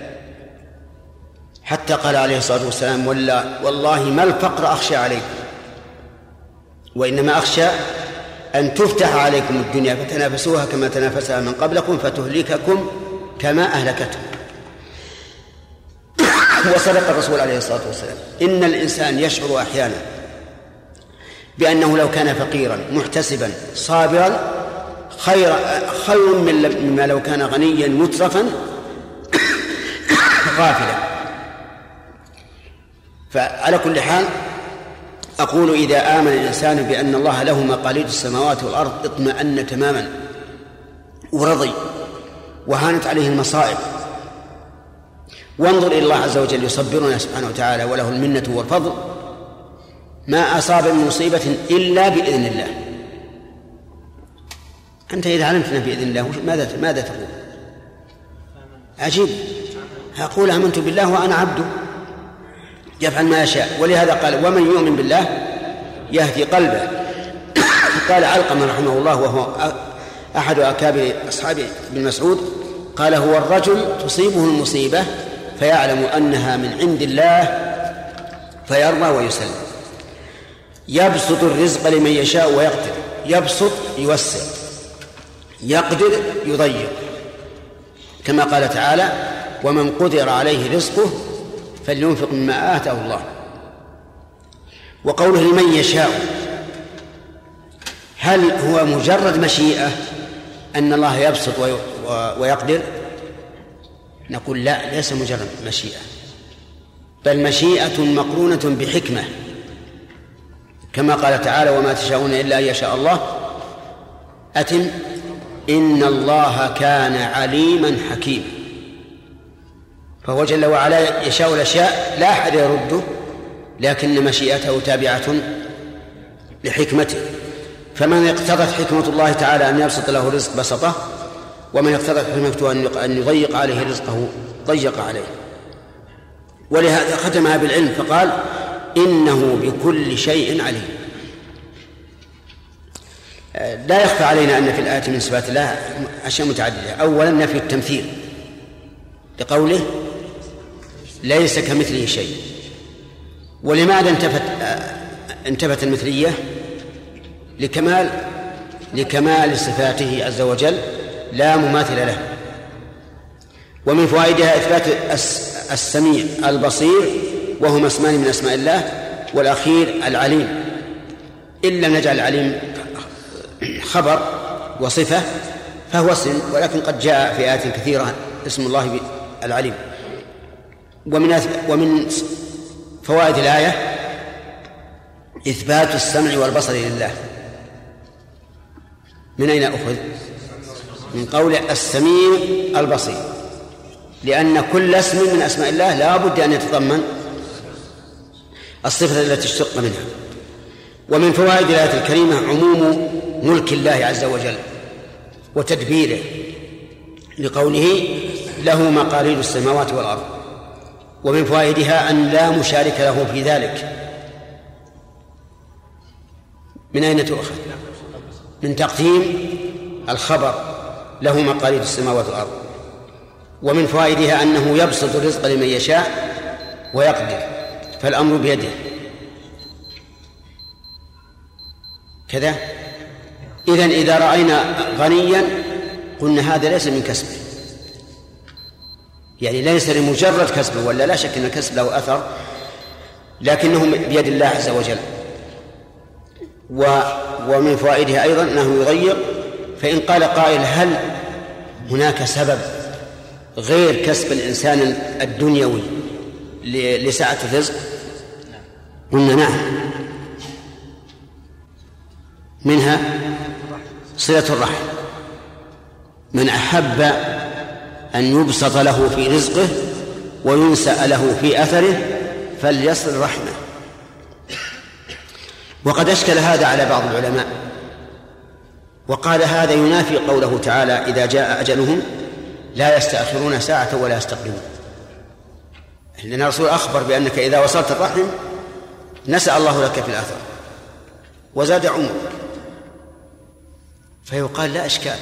حتى قال عليه الصلاة والسلام ولا والله ما الفقر أخشى عليكم وإنما أخشى أن تفتح عليكم الدنيا فتنافسوها كما تنافسها من قبلكم فتهلككم كما أهلكتهم وصدق الرسول عليه الصلاة والسلام إن الإنسان يشعر أحيانا بأنه لو كان فقيرا محتسبا صابرا خير خير مما لو كان غنيا مترفا غافلا. فعلى كل حال أقول إذا آمن الإنسان بأن الله له مقاليد السماوات والأرض اطمأن تماما ورضي وهانت عليه المصائب. وانظر إلى الله عز وجل يصبرنا سبحانه وتعالى وله المنة والفضل. ما أصاب من مصيبة إلا بإذن الله. أنت إذا علمت بإذن الله ماذا ماذا تقول؟ عجيب. أقول آمنت بالله وأنا عبده يفعل ما يشاء. ولهذا قال ومن يؤمن بالله يهدي قلبه. قال علقمة رحمه الله وهو أحد أكابر أصحاب ابن مسعود قال هو الرجل تصيبه المصيبة فيعلم أنها من عند الله فيرضى ويسلم. يبسط الرزق لمن يشاء ويقدر. يبسط يوسع. يقدر يضيق. كما قال تعالى ومن قدر عليه رزقه فلينفق مما آتاه الله. وقوله لمن يشاء هل هو مجرد مشيئة أن الله يبسط ويقدر؟ نقول لا ليس مجرد مشيئة بل مشيئة مقرونة بحكمة. كما قال تعالى وما تشاءون إلا أن يشاء الله. أتم. إن الله كان عليما حكيما فهو جل وعلا يشاء الأشياء لا أحد يرده لكن مشيئته تابعة لحكمته. فمن اقتضت حكمة الله تعالى أن يبسط له رزق بسطه ومن اقتضت حكمته أن يضيق عليه رزقه ضيق عليه. ولهذا ختمها بالعلم فقال إنه بكل شيء عليم. لا يخفى علينا أن في الآية من صفات الله أشياء متعددة. أولا نفي التمثيل لقوله ليس كمثله شيء. ولماذا انتفت انتفت المثلية؟ لكمال لكمال صفاته عز وجل لا مماثل له. ومن فوائدها إثبات السميع البصير وهما اسمان من أسماء الله والأخير العليم. إن لم نجعل العليم خبر وصفة فهو اسم ولكن قد جاء في آيات كثيرة اسم الله العليم. ومن ومن فوائد الآية إثبات السمع والبصر لله. من أين أخذ؟ من قول السميع البصير. لأن كل اسم من أسماء الله لا بد أن يتضمن الصفة التي اشتق منها. ومن فوائد الآية الكريمة عموم ملك الله عز وجل وتدبيره لقوله له مقاليد السماوات والأرض. ومن فوائدها أن لا مشارك له في ذلك. من أين تؤخذ؟ من تقديم الخبر له مقاليد السماوات والأرض. ومن فوائدها أنه يبسط الرزق لمن يشاء ويقدر. فالأمر بيده. كذا. إذا إذا رأينا غنيا قلنا هذا ليس من كسبه يعني ليس لمجرد كسبه ولا لا شك أن الكسب له أثر لكنه بيد الله عز وجل. و ومن فوائدها أيضا أنه يضيق فإن قال قائل هل هناك سبب غير كسب الإنسان الدنيوي؟ لسعة الرزق؟ قلنا نعم. منها صلة الرحم. من أحب أن يبسط له في رزقه وينسأ له في أثره فليصل رحمه. وقد أشكل هذا على بعض العلماء. وقال هذا ينافي قوله تعالى إذا جاء أجلهم لا يستأخرون ساعة ولا يستقدمون. لأن الرسول أخبر بأنك إذا وصلت الرحم نسأ الله لك في الآثار. وزاد عمرك فيقال لا إشكال.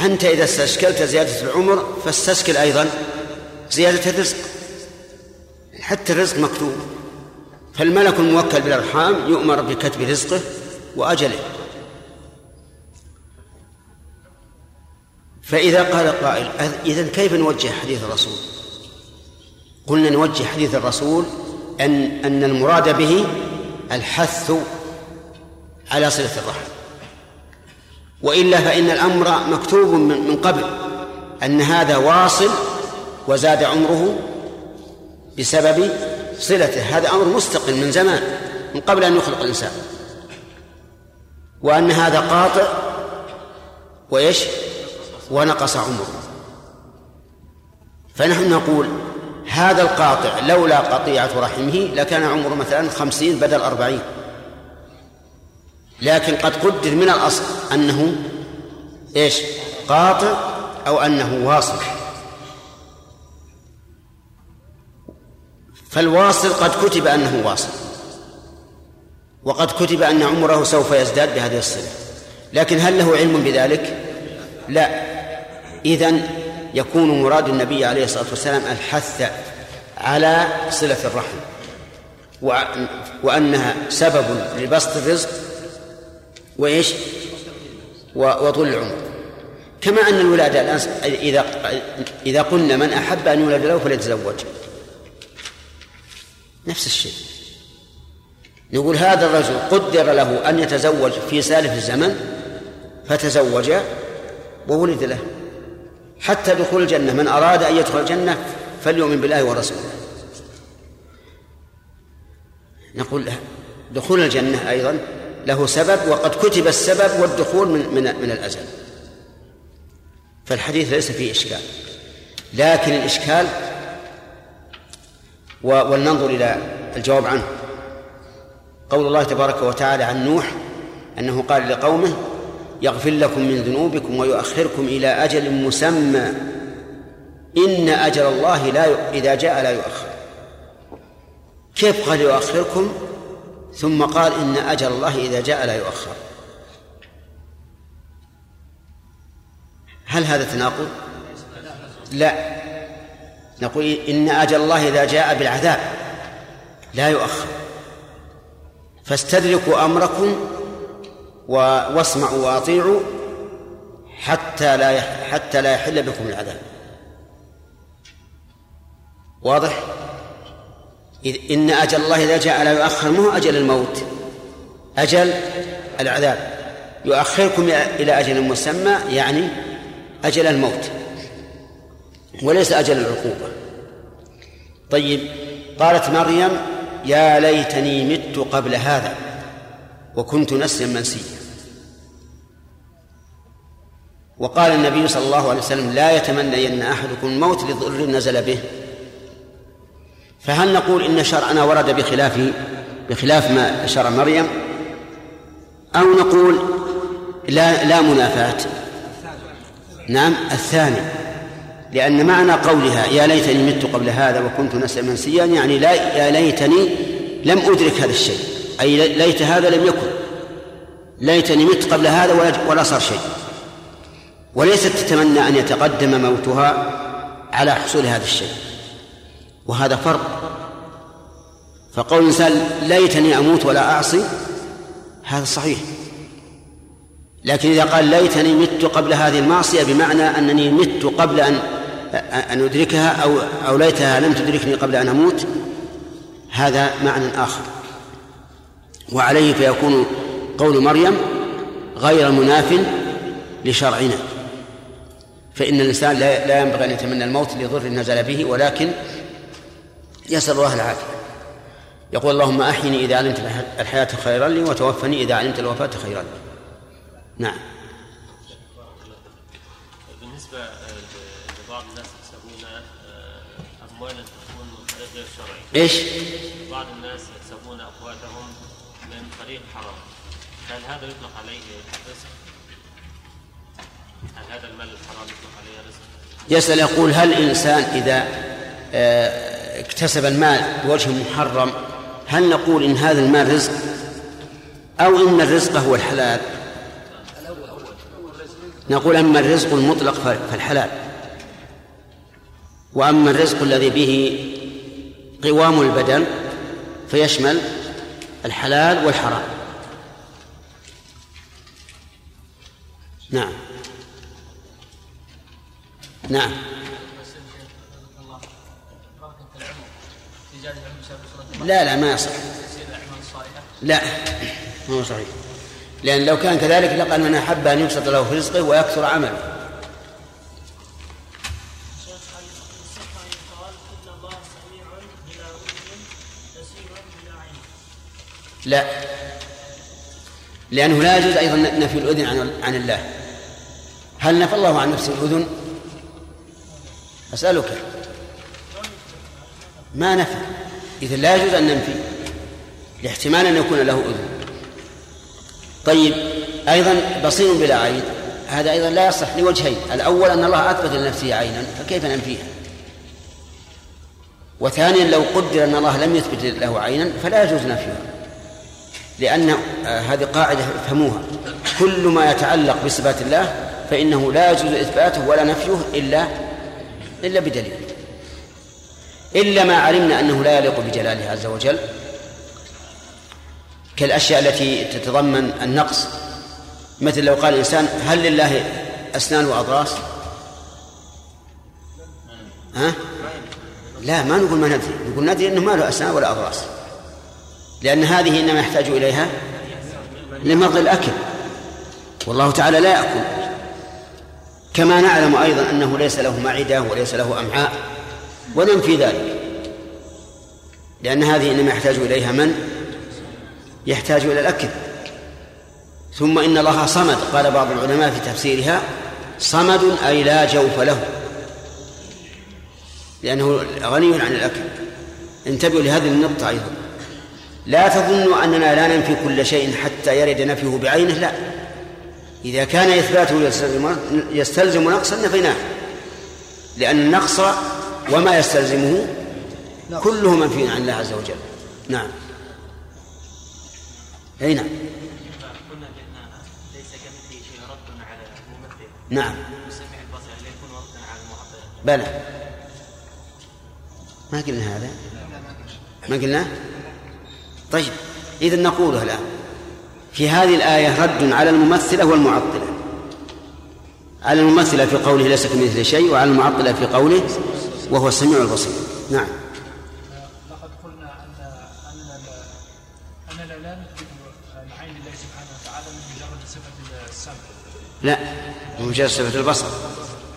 أنت إذا استشكلت زيادة العمر فاستشكل أيضا زيادة الرزق. حتى الرزق مكتوب. فالملك الموكل بالأرحام يؤمر بكتب رزقه وأجله. فإذا قال قائل إذا كيف نوجه حديث الرسول؟ قلنا نوجه حديث الرسول أن أن المراد به الحث على صلة الرحم. وإلا فإن الأمر مكتوب من قبل أن هذا واصل وزاد عمره بسبب صلته. هذا أمر مستقل من زمان من قبل أن يخلق الإنسان. وأن هذا قاطع وإيش ونقص عمره. فنحن نقول هذا القاطع لولا قطيعة رحمه لكان عمره مثلا خمسين بدل أربعين. لكن قد قدر من الأصل أنه إيش؟ قاطع أو أنه واصل. فالواصل قد كتب أنه واصل وقد كتب أن عمره سوف يزداد بهذه الصلة. لكن هل له علم بذلك؟ لا. إذن يكون مراد النبي عليه الصلاة والسلام الحث على صلة الرحم. وأنها سبب لبسط الرزق وإيش؟ وطول العمر. كما أن الولادة الآن إذا إذا قلنا من أحب أن يولد له فليتزوج. نفس الشيء. نقول هذا الرجل قدر له أن يتزوج في سالف الزمن فتزوج وولد له. حتى دخول الجنة. من أراد أن يدخل الجنة فليؤمن بالله ورسوله. نقول دخول الجنة أيضا له سبب وقد كتب السبب والدخول من من من الأزل. فالحديث ليس فيه إشكال. لكن الإشكال ولننظر إلى الجواب عنه. قول الله تبارك وتعالى عن نوح أنه قال لقومه يغفر لكم من ذنوبكم ويؤخركم إلى أجل مسمى. إن أجل الله لا ي... إذا جاء لا يؤخر. كيف قال يؤخركم؟ ثم قال إن أجل الله إذا جاء لا يؤخر. هل هذا تناقض؟ لا. نقول إن أجل الله إذا جاء بالعذاب لا يؤخر. فاستدركوا أمركم واسمعوا وأطيعوا حتى لا حتى لا يحل بكم العذاب. واضح؟ إن أجل الله إذا جاء لا يؤخر ما هو أجل الموت؟ أجل العذاب. يؤخركم إلى أجل مسمى يعني أجل الموت وليس أجل العقوبة. طيب قالت مريم يا ليتني مت قبل هذا. وكنت نسيا منسيا. وقال النبي صلى الله عليه وسلم لا يتمنين أحدكم الموت لضر نزل به. فهل نقول إن شرعنا ورد بخلاف بخلاف ما شرع مريم؟ أو نقول لا لا منافاة؟ نعم الثاني لأن معنى قولها يا ليتني مت قبل هذا وكنت نسيا منسيا يعني لا يا ليتني لم أدرك هذا الشيء. أي ليت هذا لم يكن. ليتني مت قبل هذا ولا, صار شيء. وليست تتمنى أن يتقدم موتها على حصول هذا الشيء. وهذا فرق فقول الإنسان ليتني أموت ولا أعصي هذا صحيح. لكن إذا قال ليتني مت قبل هذه المعصية بمعنى أنني مت قبل أن أن أدركها أو أو ليتها لم تدركني قبل أن أموت هذا معنى آخر. وعليه فيكون قول مريم غير مناف لشرعنا. فإن الإنسان لا ينبغي أن يتمنى الموت لضر نزل به ولكن يسأل الله العافية. يقول اللهم أحيني إذا علمت الحياة خيرا لي وتوفني إذا علمت الوفاة خيرا لي. نعم. بالنسبة لبعض الناس يحسبون أموالا تكون من طريق غير شرعي. إيش؟ بعض الناس يحسبون أقواتهم من طريق حرام هل هذا يطلق عليه رزق؟ هل هذا المال الحرام يطلق عليه رزق؟ يسأل يقول هل الإنسان إذا آه، اكتسب المال بوجه محرم هل نقول إن هذا المال رزق أو إن الرزق هو الحلال نقول أما الرزق المطلق فالحلال وأما الرزق الذي به قوام البدن فيشمل الحلال والحرام نعم. نعم. لا لا ما يصح. لا ما هو صحيح. لأن لو كان كذلك لقال من أحب أن يبسط له في رزقه ويكثر عمله. لا. لأنه لا يجوز أيضا نفي الأذن عن عن الله. هل نفى الله عن نفسه الأذن؟ أسألك. ما نفى؟ إذا لا يجوز أن ننفي لاحتمال أن يكون له أذن. طيب أيضا بصير بلا عين. هذا أيضا لا يصح لوجهين. الأول أن الله أثبت لنفسه عينا فكيف ننفيها وثانيا لو قدر أن الله لم يثبت له عينا فلا يجوز نفيها لأن آه، هذه قاعدة فهموها. كل ما يتعلق بصفات الله فإنه لا يجوز إثباته ولا نفيه إلا إلا بدليل. إلا ما علمنا أنه لا يليق بجلاله عز وجل كالأشياء التي تتضمن النقص. مثل لو قال الإنسان هل لله أسنان وأضراس؟ ها؟ لا ما نقول ما ندري. نقول ندري أنه ما له أسنان ولا أضراس. لأن هذه إنما يحتاج إليها لمضغ الأكل. والله تعالى لا يأكل. كما نعلم أيضا أنه ليس له معدة وليس له أمعاء وننفي ذلك. لأن هذه إنما يحتاج إليها من؟ يحتاج إلى الأكل. ثم إن الله صمد قال بعض العلماء في تفسيرها صمد أي لا جوف له. لأنه غني عن الأكل. انتبهوا لهذه النقطة أيضا. لا تظنوا أننا لا ننفي كل شيء حتى يرد نفيه بعينه لا. إذا كان إثباته يستلزم, يستلزم نقصا نفيناه. لأن النقص وما يستلزمه كله منفي عن الله عز وجل. نعم. أي نعم. نعم. بلى. ما قلنا هذا؟ ما قلنا؟ طيب. إذا نقوله الآن. في هذه الآية رد على الممثلة والمعطلة. على الممثلة في قوله ليس كمثله شيء وعلى المعطلة في قوله وهو السميع البصير. نعم. لقد قلنا ان اننا لا نثبت العين لله سبحانه وتعالى من مجرد صفة السمع. لا مجرد صفة البصر.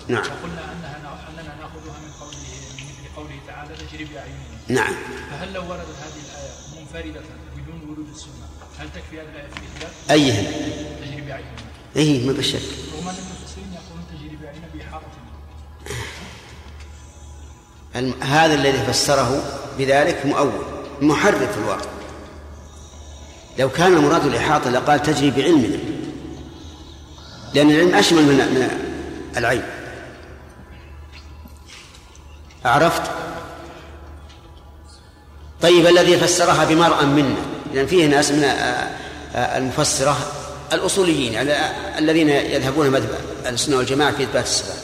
نعم. وقلنا أنها أننا نأخذها من قوله من قوله تعالى تجري باعيننا نعم. فهل لو وردت هذه ورود السنة هل تكفي الاثبات؟ أيها تجري باعيننا إيه ما بالشك رغم أن المفسرين يقولون تجري باعيننا بإحاطة. الم- هذا الذي فسره بذلك مؤول محرف في الواقع. لو كان المراد الإحاطة لقال تجري بعلمنا لأن العلم أشمل من العين. عرفت طيب الذي فسرها بمرأى منا. لأن فيه ناس من آه، آه، المفسرة الأصوليين يعني الذين يذهبون مذهب السنة والجماعة في إثبات الصفات.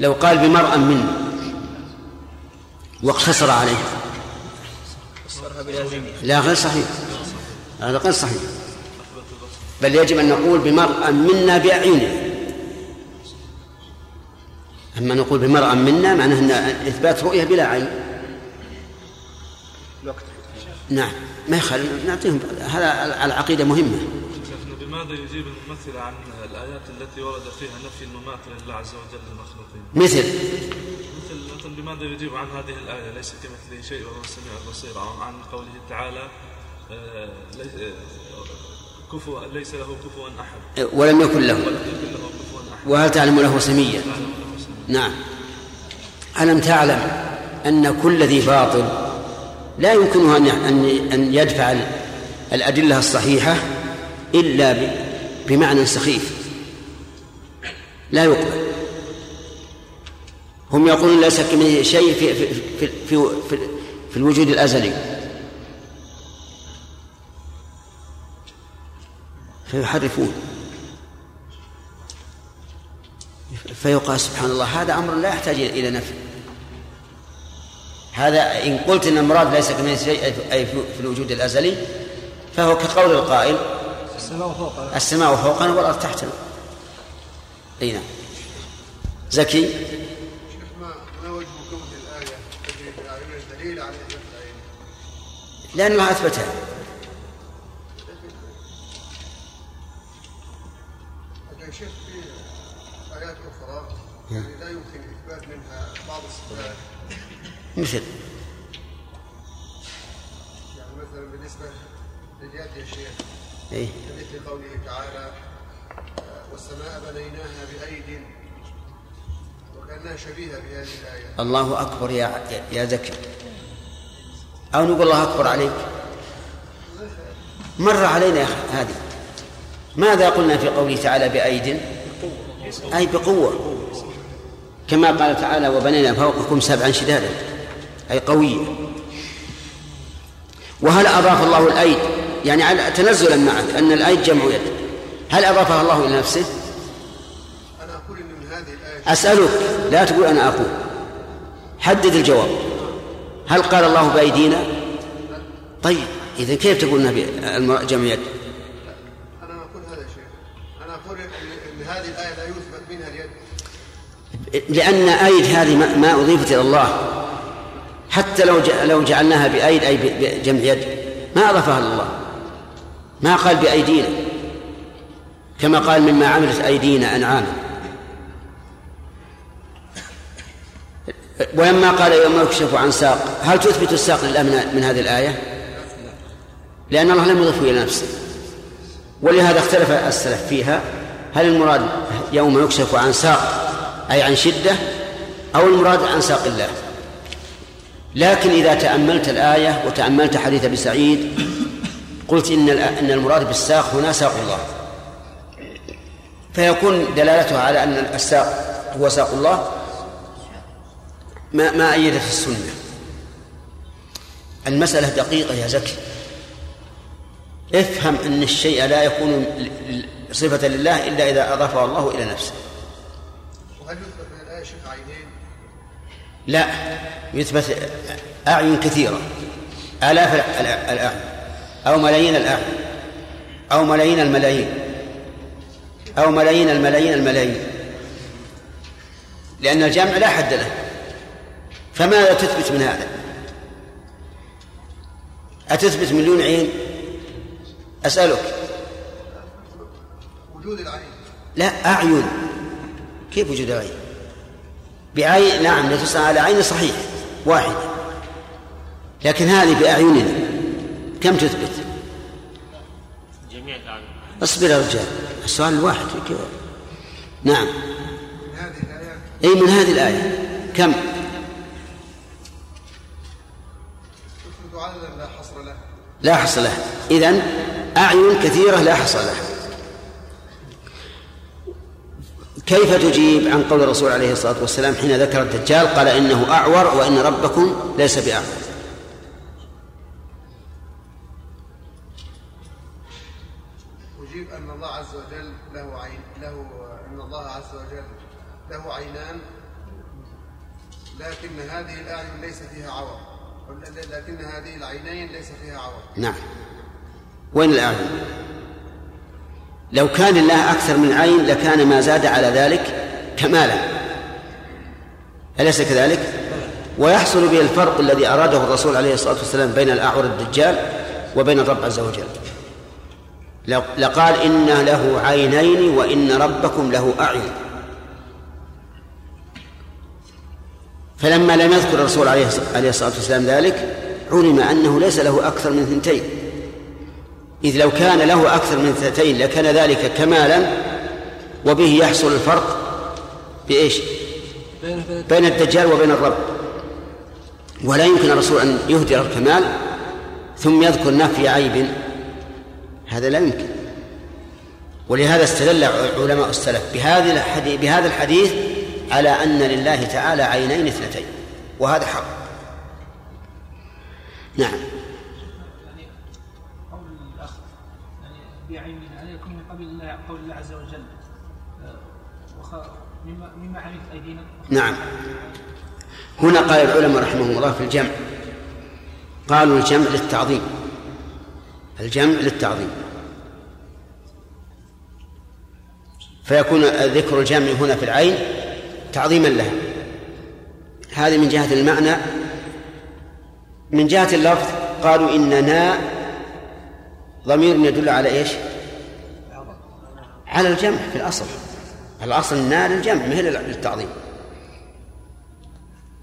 لو قال بمرأى منا واقتصر عليه. لا غير صحيح. هذا غير صحيح. بل يجب أن نقول بمرأة منا بأعيننا أما نقول بمرأة منا معناه أن إثبات رؤية بلا عين. نعم. ما يخالف نعطيهم هذا العقيدة مهمة. شيخنا بماذا يجيب الممثل عن الآيات التي ورد فيها نفي الممات لله عز وجل للمخلوقين؟ مثل؟ مثل بماذا يجيب عن هذه الآية؟ ليس كمثله شيء وهو السميع البصير أو عن قوله تعالى آه، ليس آه، كفوا ليس له كفوا أحد. ولم يكن له. ولم يكن له كفوا أحد. وهل تعلم له سميا. نعم. ألم تعلم أن كل ذي باطل لا يمكنه أن أن يدفع الأدلة الصحيحة إلا بمعنى سخيف. لا يقبل. هم يقولون ليس كمثله شيء في في في في, في, في الوجود الأزلي. فيحرفون. فيقال سبحان الله هذا أمر لا يحتاج إلى نفي. هذا إن قلت أن المراد ليس كمثله شيء أي- في في الوجود الأزلي فهو كقول القائل السماء فوق السماء فوقنا والأرض تحتنا. أي نعم. زكي؟ شيخ ما ما وجه كون الآية تجري بأعين دليل على إثبات العين لأن الله أثبتها شيخ في آيات أخرى يعني لا يمكن إثبات منها بعض الصفات مثل يعني مثلا بالنسبة لليد يا شيخ إيه؟ كمثل قوله تعالى آه، والسماء بنيناها بأيد وكأنها شبيهة بهذه الآية. الله أكبر يا يا زكي أو نقول الله أكبر عليك. مر علينا يا هذه. ماذا قلنا في قوله تعالى بأيد؟ أي بقوة. كما قال تعالى وبنينا فوقكم سبعا شدادا. أي قوية. وهل أضاف الله الأيد؟ يعني على- تنزلا معك أن الأيد جمع يد. هل أضافها الله إلى نفسه؟ أنا أقول إن من هذه الآية أسألك لا تقول أنا أقول. حدد الجواب. هل قال الله بأيدينا؟ طيب إذا كيف تقول جمع يد؟ أنا ما أقول هذا أنا أقول إن هذه الآية لا يثبت منها اليد. لأن أيد هذه ما- ما أضيفت إلى الله. حتى لو لو جعلناها بأيد أي بجمع يد. ما أضافها لله ما قال بأيدينا. كما قال مما عملت أيدينا أنعاما. ولما قال يوم يكشف عن ساق هل تثبت الساق لله من, من هذه الآية؟ لأن الله لم يضفه إلى نفسه. ولهذا اختلف السلف فيها. هل المراد يوم يكشف عن ساق أي عن شدة أو المراد عن ساق الله؟ لكن إذا تأملت الآية وتأملت حديث أبي سعيد قلت إن إن المراد بالساق هنا ساق الله. فيكون دلالتها على أن الساق هو ساق الله ما ما أيدت السنة. المسألة دقيقة يا زكي. افهم أن الشيء لا يكون صفة لله إلا إذا أضافه الله إلى نفسه. وهل يثبت لا يثبت أعين كثيرة. آلاف الأ- الأ- الأعين أو ملايين الأعين أو ملايين الملايين. أو ملايين الملايين الملايين. لأن الجمع لا حد له. فماذا تثبت من هذا؟ أتثبت مليون عين؟ أسألك. وجود العين. لا أعين. كيف وجود عين بعين نعم نتصل على عين صحيح واحدة لكن هذه بأعيننا. كم تثبت؟ جميع الأعين أصبر يا رجال. السؤال الواحد كيف نعم. من هذه الآيات أي من هذه الآية. كم؟ لا حصر له. لا حصر له. إذن أعين كثيرة لا حصر لها كيف تجيب عن قول الرسول عليه الصلاة والسلام حين ذكر الدجال قال إنه أعور وإن ربكم ليس بأعور؟ أجيب أن الله عز وجل له عين له أن الله عز وجل له عينان لكن هذه الأعين ليس فيها عور. لكن هذه العينين ليس فيها عوض نعم. وين الأعين لو كان الله أكثر من عين لكان ما زاد على ذلك كمالا. أليس كذلك؟ ويحصل به الفرق الذي أراده الرسول عليه الصلاة والسلام بين الأعور الدجال وبين الرب عز وجل. لقال إن له عينين وإن ربكم له أعين. فلما لم يذكر الرسول عليه الصلاة والسلام ذلك علم أنه ليس له أكثر من ثنتين إذ لو كان له أكثر من ثنتين لكان ذلك كمالا وبه يحصل الفرق بإيش؟ بين الدجال وبين الرب. ولا يمكن الرسول أن يهدر الكمال ثم يذكر نفي عيب. هذا لا يمكن. ولهذا استدل علماء السلف بهذا الحديث بهذا الحديث على أن لله تعالى عينين اثنتين وهذا حق. نعم. يعني بعين هل يكون من قبل الله قول الله عز وجل. آه، مما مما حديث أيدينا؟ نعم. هنا قال العلماء رحمهم الله في الجمع. قالوا الجمع للتعظيم. الجمع للتعظيم. فيكون ذكر الجمع هنا في العين تعظيما لها. هذه من جهة المعنى. من جهة اللفظ قالوا إننا ضمير يدل على إيش؟ على الجمع في الأصل. الأصل النا للجمع ما هي للتعظيم.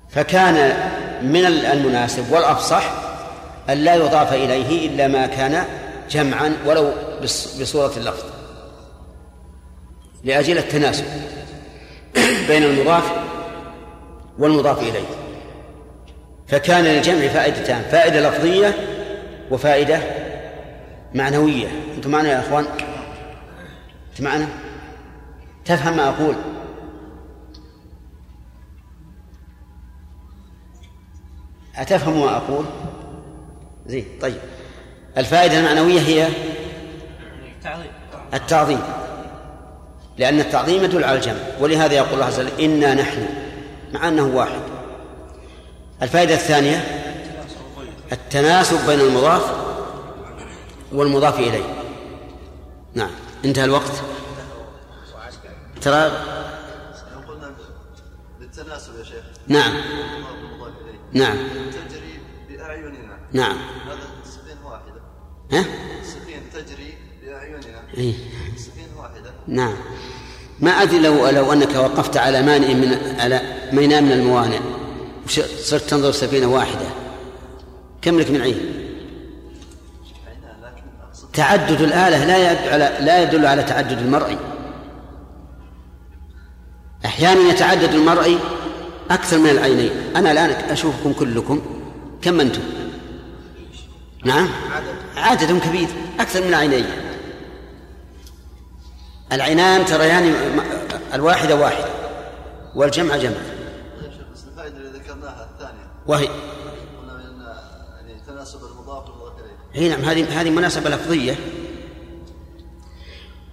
فكان من المناسب والأفصح أن لا يضاف إليه إلا ما كان جمعا ولو بص- بصورة اللفظ. لأجل التناسب بين المضاف والمضاف إليه. فكان للجمع فائدتان فائدة لفظية وفائدة معنوية. أنتم معنا يا أخوان؟ أنت معنا؟ تفهم ما أقول. أتفهم ما أقول؟ زين طيب. الفائدة المعنوية هي؟ تعظيم التعظيم. لأن التعظيم يدل على الجمع. ولهذا يقول الله عز وجل إنا نحن مع أنه واحد. الفائدة الثانية؟ التناسب بين المضاف. والمضاف إليه. نعم. انتهى الوقت. ترى بالتناسب يا شيخ نعم. نعم. تجري بأعيننا نعم. هذا سفينة واحدة ها؟ سفينة تجري بأعيننا إيه؟ سفينة واحدة نعم. ما أدري لو لو أنك وقفت على مانع من على ميناء من الموانئ وش- صرت تنظر سفينة واحدة. كم لك من عين؟ تعدد الآلة لا يدل على لا يدل على تعدد المرئي أحيانا يتعدد المرئي أكثر من العينين. أنا الآن أشوفكم كلكم. كم أنتم؟ نعم. عدد كبير. أكثر من العينين. العينان تريان الواحدة واحدة والجمع جمع. طيب وهي قلنا من يعني تناسب المضاف والمضاف إليه اي نعم هذه هذه مناسبة لفظية.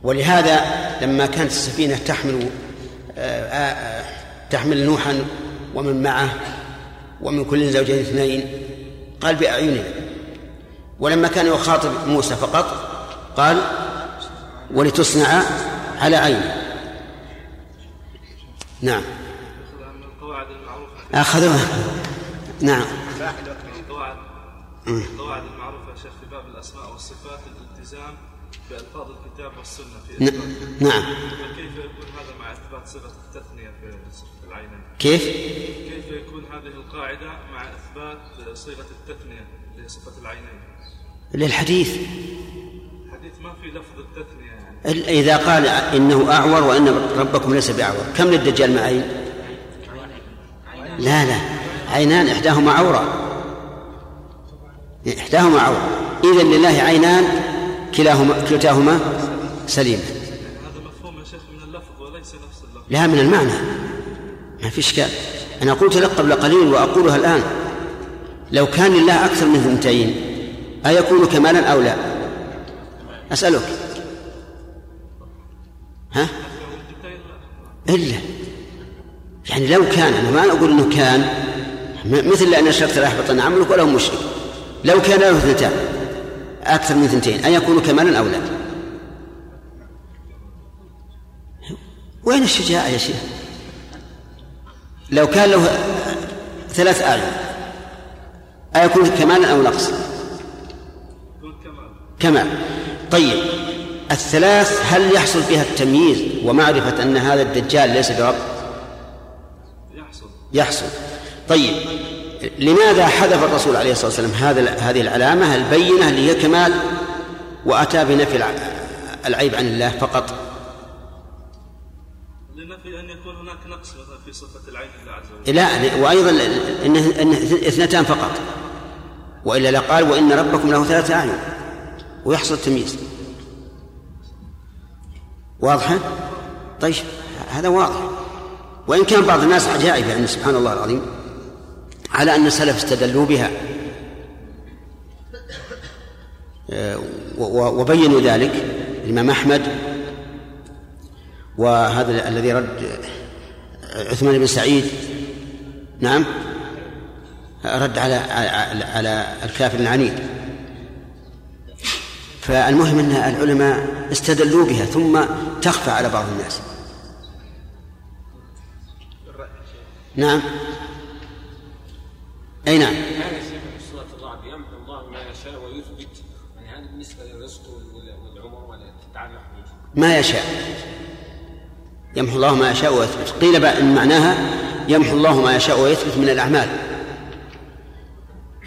ولهذا لما كانت السفينة تحمل آه، آه، تحمل نوحا ومن معه ومن كل زوجين اثنين قال بأعيننا. ولما كان يخاطب موسى فقط قال ولتصنع على عيني نعم. أخذوها نعم. القواعد مم. القواعد المعروفة يا شيخ في باب الأسماء والصفات الالتزام بألفاظ الكتاب والسنة في إثبات نعم فكيف يكون هذا مع إثبات صفة التثنية في العينين؟ كيف؟ كيف يكون هذه القاعدة مع إثبات صيغة التثنية لصفة العينين؟ للحديث الحديث ما في لفظ التثنية يعني إذا قال إنه أعور وأن ربكم ليس بأعور كم للدجال مع عين؟ لا لا عينان إحداهما عورة إحداهما عورة إذا لله عينان كلاهما كلتاهما سليمة. هذا مفهوم يا شيخ من اللفظ وليس نفس اللفظ لا من المعنى. ما في إشكال. أنا قلت لك قبل قليل وأقولها الآن. لو كان لله أكثر من ثنتين أيكون كمالا أو لا؟ أسألك. ها؟ إلا. يعني لو كان أنا ما أقول أنه كان مثل لأن الشرط لا يحبطن عملك وله مشرك. لو كان له اثنتان. أكثر من اثنتين أن يكونوا كمالا أو لا. وين الشجاعة يا شيخ؟ لو كان له ثلاث أعين أيكون كمالا أو نقص كمال. طيب الثلاث هل يحصل بها التمييز ومعرفة أن هذا الدجال ليس برب؟ يحصل. يحصل. طيب لماذا حذف الرسول عليه الصلاة والسلام هذا هذه العلامة البينة اللي هي كمال وأتى بنفي الع- العيب عن الله فقط؟ لنفي أن يكون هناك نقص في صفة العين لله عز وجل. لا وأيضا إنه إنه اثنتان فقط. وإلا لقال وإن ربكم له ثلاثة أعين ويحصل التمييز. واضحة؟ طيب هذا واضح. وإن كان بعض الناس عجائب يعني سبحان الله العظيم. على أن السلف استدلوا بها. آه، وبينوا ذلك الإمام أحمد وهذا الذي رد عثمان بن سعيد. نعم. رد على, على الكافر العنيد. فالمهم أن العلماء استدلوا بها ثم تخفى على بعض الناس. نعم. أي نعم. هذا شيء سورة الرعد يمحو الله ما يشاء ويثبت. يعني هذا بالنسبة للرزق وال- والعمر والتعلق ما يشاء. يمحو الله ما يشاء ويثبت. قيل بقى إن معناها يمحو الله ما يشاء ويثبت من الأعمال.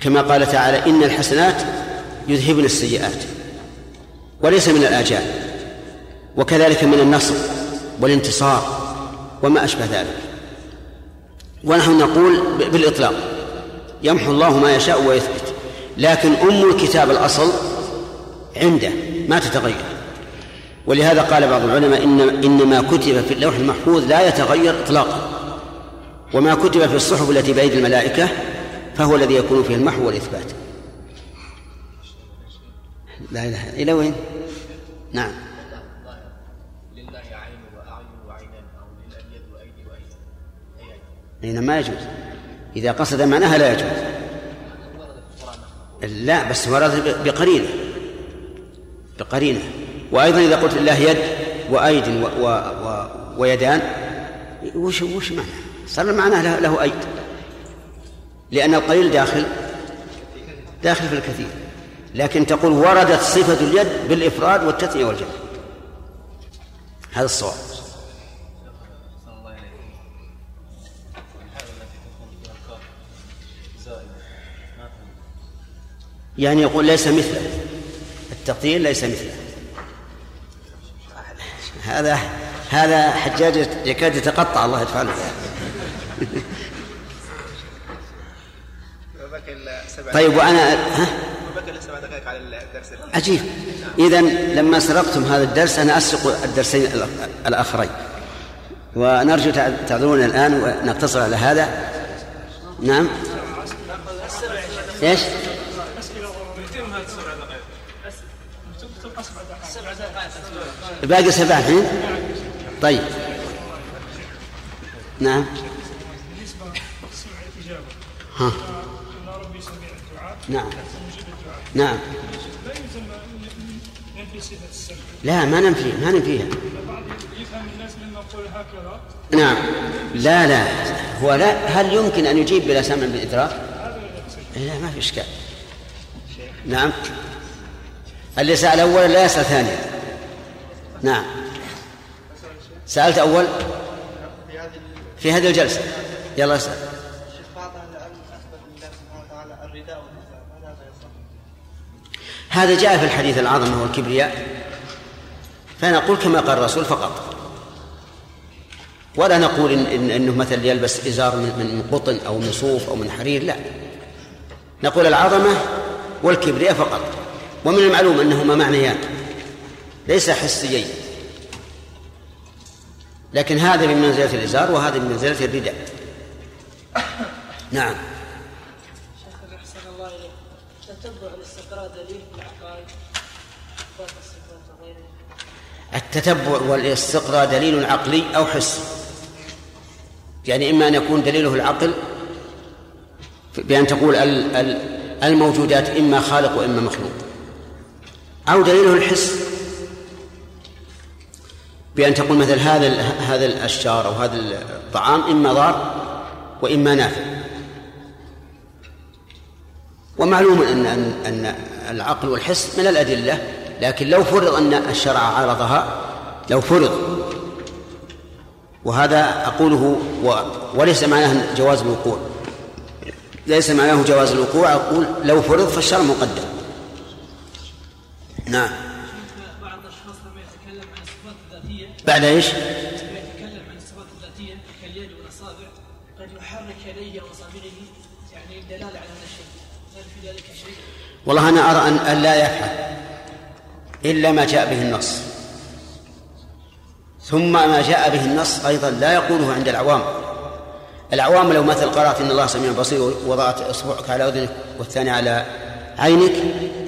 كما قال تعالى إن الحسنات يذهبن السيئات وليس من الآجال وكذلك من النصر والانتصار وما أشبه ذلك. ونحن نقول ب- بالإطلاق. يمحو الله ما يشاء ويثبت. لكن أم الكتاب الأصل عنده ما تتغير. ولهذا قال بعض العلماء إن إن ما كتب في اللوح المحفوظ لا يتغير إطلاقا. وما كتب في الصحف التي بأيدي الملائكة فهو الذي يكون فيه المحو والإثبات. لا إله إلى وين؟ نعم. لله عين وأعين وعينان أو لله يد وأيدي وأيدي. أي أيدي لأن ما يجوز. إذا قصد معناها لا يجوز. لا بس ورد بقرينة. بقرينة. وأيضا إذا قلت لله يد وأيد و و و ويدان وش وش معنى؟ صار معناه له, أيد. لأن القليل داخل داخل في الكثير. لكن تقول وردت صفة اليد بالإفراد والتثنية والجمع. هذا الصواب. يعني يقول ليس مثله. التقدير ليس مثله. هذا هذا حجاج يكاد يتقطع الله يدفع له بقي الا سبع طيب وأنا ها؟ عجيب. اذا لما سرقتم هذا الدرس أنا أسرق الدرسين الآخرين. ونرجو تع- تعذرونا الآن ونقتصر على هذا. نعم. إيش؟ باقي سبعة الحين طيب. نعم. ها. نعم. نعم. لا ما ننفي ما ننفيها. نعم. لا لا. هو لا هل يمكن أن يجيب بلا سمع بالإدراك؟ لا ما في إشكال. نعم. اللي سأل أولا لا يسأل ثانيا. نعم. سألت أول؟ في هذه الجلسة. يلا اسأل. هذا جاء في الحديث العظمة والكبرياء فنقول كما قال الرسول فقط. ولا نقول إن إن إنه مثلا يلبس إزار من من قطن أو من صوف أو من حرير لا. نقول العظمة والكبرياء فقط. ومن المعلوم أنهما معنيان. ليس حسيين لكن هذا من منزلة الإزار وهذا من منزلة الرداء. نعم. شيخ أحسن الله إليك. تتبع الاستقراء دليل في العقائد التتبع والاستقراء دليل عقلي أو حسي يعني إما أن يكون دليله العقل بأن تقول ال- ال- الموجودات إما خالق وإما مخلوق. أو دليله الحس. بأن تقول مثل هذا هذا الأشجار أو هذا الطعام إما ضار وإما نافع. ومعلوم أن أن العقل والحس من الأدلة لكن لو فرض أن الشرع عارضها لو فرض. وهذا أقوله و وليس معناه جواز الوقوع. ليس معناه جواز الوقوع أقول لو فرض فالشرع مقدم نعم بعض الاشخاص لما يتكلم عن الصفات الذاتيه بعد إيش؟ يتكلم عن الصفات الذاتيه كاليد والأصابع قد يحرك يديه وأصابعه يعني دلالة على هذا الشيء. هل في ذلك شيء؟ والله أنا أرى أن أن لا يفعل إلا ما جاء به النص. ثم ما جاء به النص أيضا لا يقوله عند العوام. العوام لو مثل قرأت إن الله سميع بصير ووضعت إصبعك على أذنك والثاني على عينك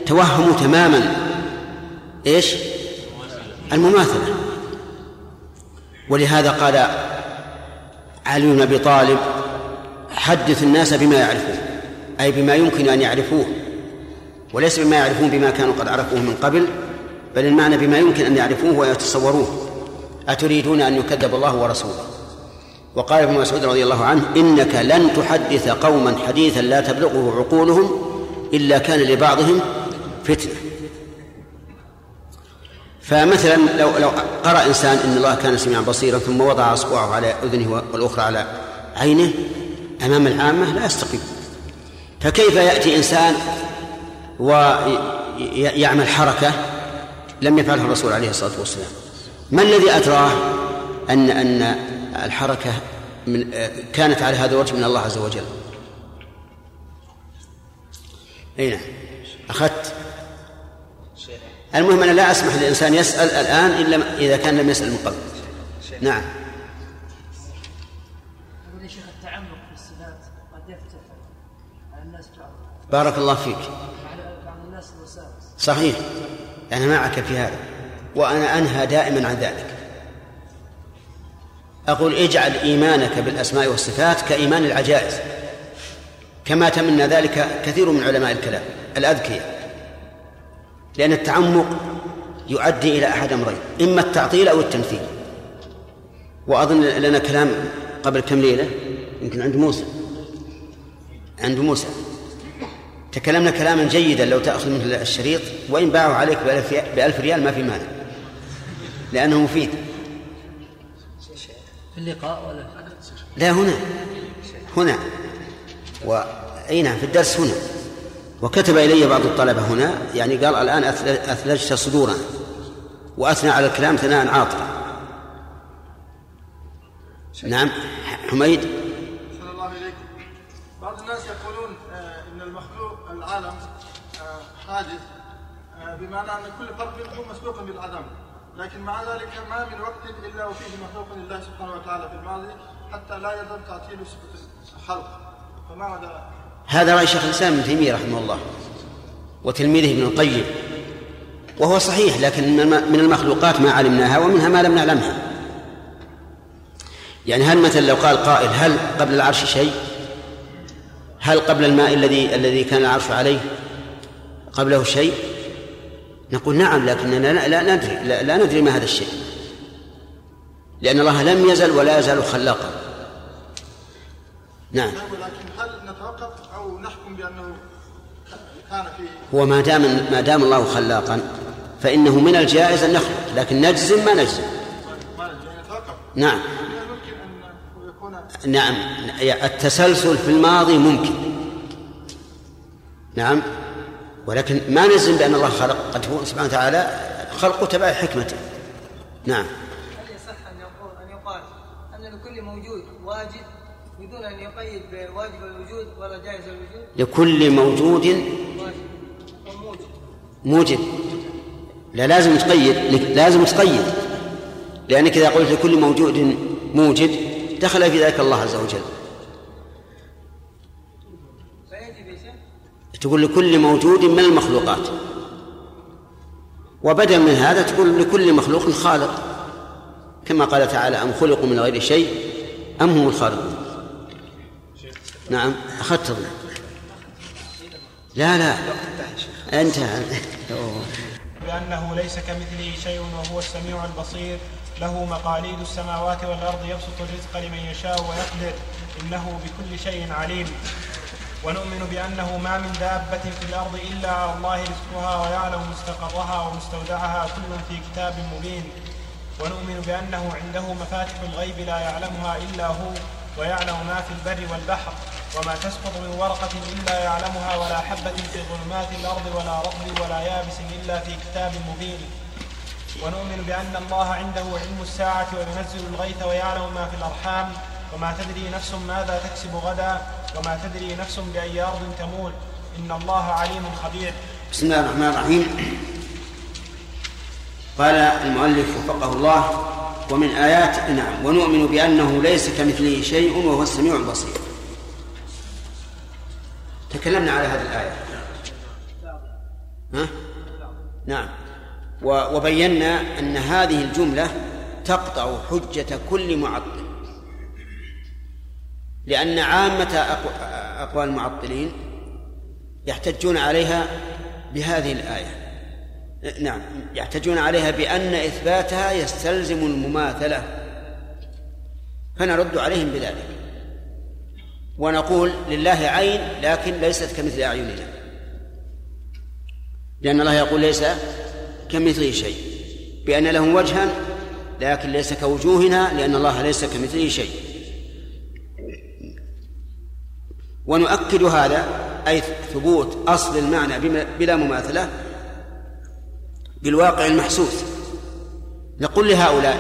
توهموا تماما. إيش؟ المماثلة. ولهذا قال علي بن أبي طالب حدث الناس بما يعرفون أي بما يمكن أن يعرفوه وليس بما يعرفون بما كانوا قد عرفوه من قبل بل المعنى بما يمكن أن يعرفوه ويتصوروه. أتريدون أن يكذب الله ورسوله؟ وقال ابن مسعود رضي الله عنه إنك لن تحدث قوما حديثا لا تبلغه عقولهم إلا كان لبعضهم فتنة. فمثلا لو لو قرأ إنسان إن الله كان سميعا بصيرا ثم وضع أصبعه على أذنه والأخرى على عينه أمام العامة لا يستقيم. فكيف يأتي إنسان ويعمل حركة لم يفعلها الرسول عليه الصلاة والسلام؟ ما الذي أدراه أن أن الحركة من كانت على هذا الوجه من الله عز وجل؟ أي نعم أخذت؟ المهم أنا لا أسمح للإنسان يسأل الآن إلا إذا كان لم يسأل من قبل. نعم. بارك الله فيك. صحيح. أنا معك في هذا. وأنا أنهى دائما عن ذلك. أقول اجعل إيمانك بالأسماء والصفات كإيمان العجائز. كما تمنى ذلك كثير من علماء الكلام الأذكياء. لأن التعمق يؤدي إلى أحد أمرين إما التعطيل أو التمثيل. وأظن لنا كلام قبل كم ليلة يمكن عند موسى. عند موسى. تكلمنا كلاما جيدا لو تأخذ منه الشريط وإن باعه عليك بألف, ريال ما في مانع. لأنه مفيد. في اللقاء ولا؟ لا هنا. هنا. و... أي نعم في الدرس هنا. وكتب إلي بعض الطلبة هنا يعني قال الآن أثل- أثلجت صدورنا وأثنى على الكلام ثناء عاطلا نعم. حميد؟ أحسن الله إليكم بعض الناس يقولون آه، إن المخلوق العالم آه، حادث آه، بمعنى أن كل فرد منهم مسبوق بالعدم. لكن مع ذلك ما من وقت إلا وفيه مخلوق لله سبحانه وتعالى في الماضي حتى لا يزال تعطيل صفة الخلق. فما مدى هذا رأي شيخ الإسلام ابن تيمية رحمه الله وتلميذه ابن القيم وهو صحيح لكن من المخلوقات ما علمناها ومنها ما لم نعلمها. يعني هل مثلا لو قال قائل هل قبل العرش شيء؟ هل قبل الماء الذي الذي كان العرش عليه قبله شيء؟ نقول نعم لكننا لا, ندري لا, لا ندري ما هذا الشيء. لأن الله لم يزل ولا يزال خلاقا. نعم ولكن هل نتوقف أو نحكم بأنه كان في هو ما دام ما دام الله خلاقا فإنه من الجائز أن نخلق لكن نجزم ما نجزم. نعم. أن نعم. التسلسل في الماضي ممكن. نعم. ولكن ما نجزم بأن الله خلق. قد هو سبحانه وتعالى خلقه تبع حكمته. نعم. هل يصح أن يقول أن يقال أن لكل موجود واجب بدون أن يقيد بواجب الوجود ولا جائز الوجود؟ لكل موجود. واجب موجب. لا لازم تقيد لازم تقيد لأنك إذا قلت لكل موجود موجد دخل في ذلك الله عز وجل. تقول لكل موجود من المخلوقات. وبدل من هذا تقول لكل مخلوق خالق. كما قال تعالى أم خلقوا من غير شيء أم هم الخالقون. نعم أخذت لا لا. انتهى أوه. بأنه ليس كمثله شيء وهو السميع البصير. له مقاليد السماوات والأرض يبسط الرزق لمن يشاء ويقدر. إنه بكل شيء عليم. ونؤمن بأنه ما من دابة في الأرض إلا على الله رزقها ويعلم مستقرها ومستودعها كل في كتاب مبين. ونؤمن بأنه عنده مفاتح الغيب لا يعلمها إلا هو. ويعلم ما في البر والبحر وما تسقط من ورقة إلا يعلمها ولا حبة في ظلمات الأرض ولا رطب ولا يابس إلا في كتاب مبين. ونؤمن بأن الله عنده علم الساعة وينزل الغيث ويعلم ما في الأرحام وما تدري نفس ماذا تكسب غدا وما تدري نفس بأي أرض تموت. إن الله عليم خبير. بسم الله الرحمن الرحيم. قال المؤلف وفقه الله ومن آيات نعم ونؤمن بأنه ليس كمثله شيء وهو السميع البصير. تكلمنا على هذه الآية. ها؟ نعم. وبينا أن هذه الجملة تقطع حجة كل معطل. لأن عامة أقو- أقوال المعطلين يحتجون عليها بهذه الآية. نعم. يحتجون عليها بأن إثباتها يستلزم المماثلة. فنرد عليهم بذلك. ونقول لله عين لكن ليست كمثل أعيننا. لأن الله يقول ليس كمثله شيء. بأن له وجها لكن ليس كوجوهنا لأن الله ليس كمثله شيء. ونؤكد هذا أي ثبوت أصل المعنى بلا مماثلة بالواقع المحسوس. نقول لهؤلاء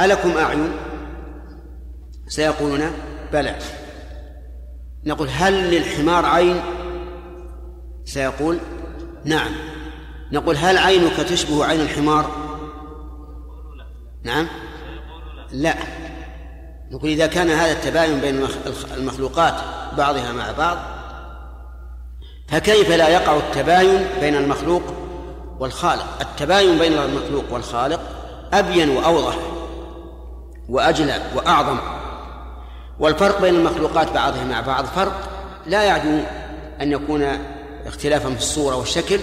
ألكم أعين؟ سيقولون بلى. نقول هل للحمار عين؟ سيقول نعم. نقول هل عينك تشبه عين الحمار؟ نعم. لا. نقول إذا كان هذا التباين بين المخ- المخلوقات بعضها مع بعض فكيف لا يقع التباين بين المخلوق والخالق. التباين بين المخلوق والخالق أبين وأوضح وأجلى وأعظم. والفرق بين المخلوقات بعضها مع بعض فرق. لا يعدو أن يكون اختلافا في الصورة والشكل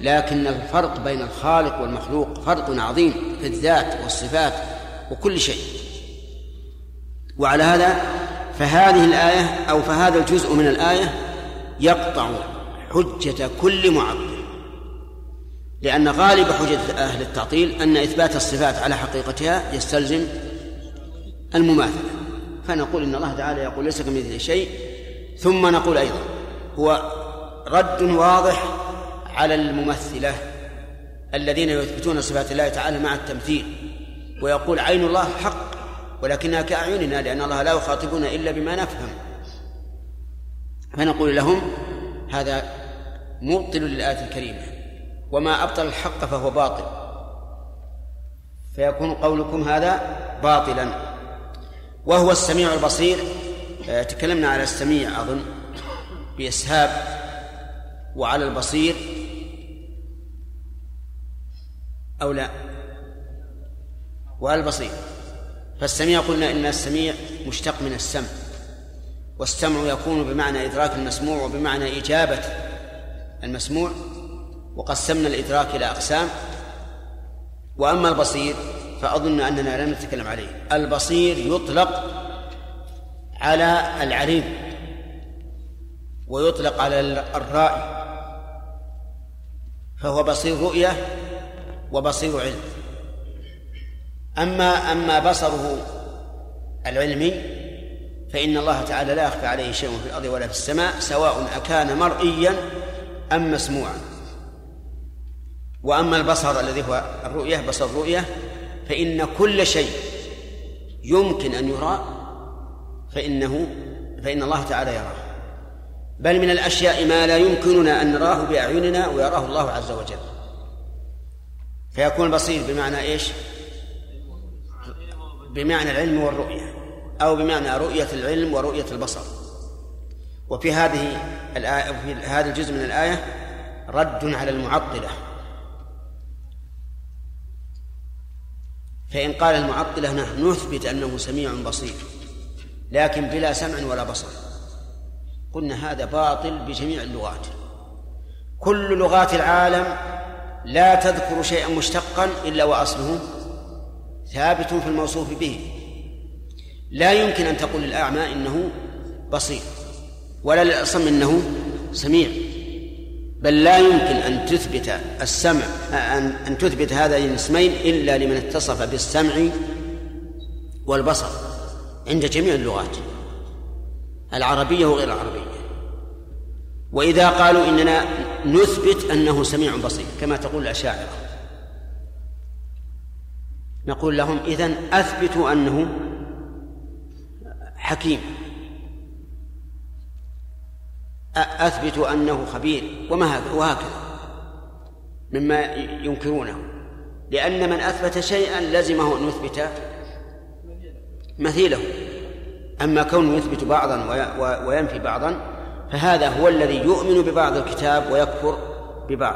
لكن الفرق بين الخالق والمخلوق فرق عظيم في الذات والصفات وكل شيء. وعلى هذا فهذه الآية أو فهذا الجزء من الآية يقطع حجة كل معطل لأن غالب حجة أهل التعطيل أن إثبات الصفات على حقيقتها يستلزم المماثلة. فنقول إن الله تعالى يقول ليس كمثله شيء ثم نقول أيضا هو رد واضح على الممثلة الذين يثبتون صفات الله تعالى مع التمثيل ويقول عين الله حق ولكنها كأعيننا لأن الله لا يخاطبنا إلا بما نفهم. فنقول لهم هذا مبطل للآية الكريمة. وما أبطل الحق فهو باطل. فيكون قولكم هذا باطلا. وهو السميع البصير. آه، تكلمنا على السميع أظن. بإسهاب وعلى البصير. أو لا؟ وعلى البصير. فالسميع قلنا إن السميع مشتق من السمع. والسمع يكون بمعنى إدراك المسموع وبمعنى إجابة المسموع. وقسمنا الإدراك إلى أقسام. وأما البصير فأظن أننا لم نتكلم عليه. البصير يطلق على العليم ويطلق على الرائي فهو بصير رؤية وبصير علم. أما أما بصره العلمي فإن الله تعالى لا يخفى عليه شيء في الأرض ولا في السماء سواء أكان مرئيا أم مسموعا. وأما البصر الذي هو الرؤية بصر الرؤية فإن كل شيء يمكن أن يرى فإنه فإن الله تعالى يراه. بل من الأشياء ما لا يمكننا أن نراه بأعيننا ويراه الله عز وجل. فيكون البصير بمعنى إيش؟ بمعنى العلم والرؤية أو بمعنى رؤية العلم ورؤية البصر. وفي هذه الآية في هذا الجزء من الآية رد على المعطلة. فإن قال المعطلة نحن نثبت أنه سميع بصير لكن بلا سمع ولا بصر. قلنا هذا باطل بجميع اللغات. كل لغات العالم لا تذكر شيئا مشتقا إلا وأصله ثابت في الموصوف به. لا يمكن أن تقول للأعمى إنه بصير ولا للأصم إنه سميع. بل لا يمكن أن تثبت السمع أن أن تثبت هذين الاسمين إلا لمن اتصف بالسمع والبصر عند جميع اللغات العربية وغير العربية. وإذا قالوا إننا نثبت أنه سميع بصير كما تقول الأشاعرة. نقول لهم إذن أثبتوا أنه حكيم. أثبتوا أنه خبير وما وهكذا. مما ينكرونه. لأن من أثبت شيئا لزمه أن يثبت مثيله. أما كونه يثبت بعضا وينفي بعضا فهذا هو الذي يؤمن ببعض الكتاب ويكفر ببعض.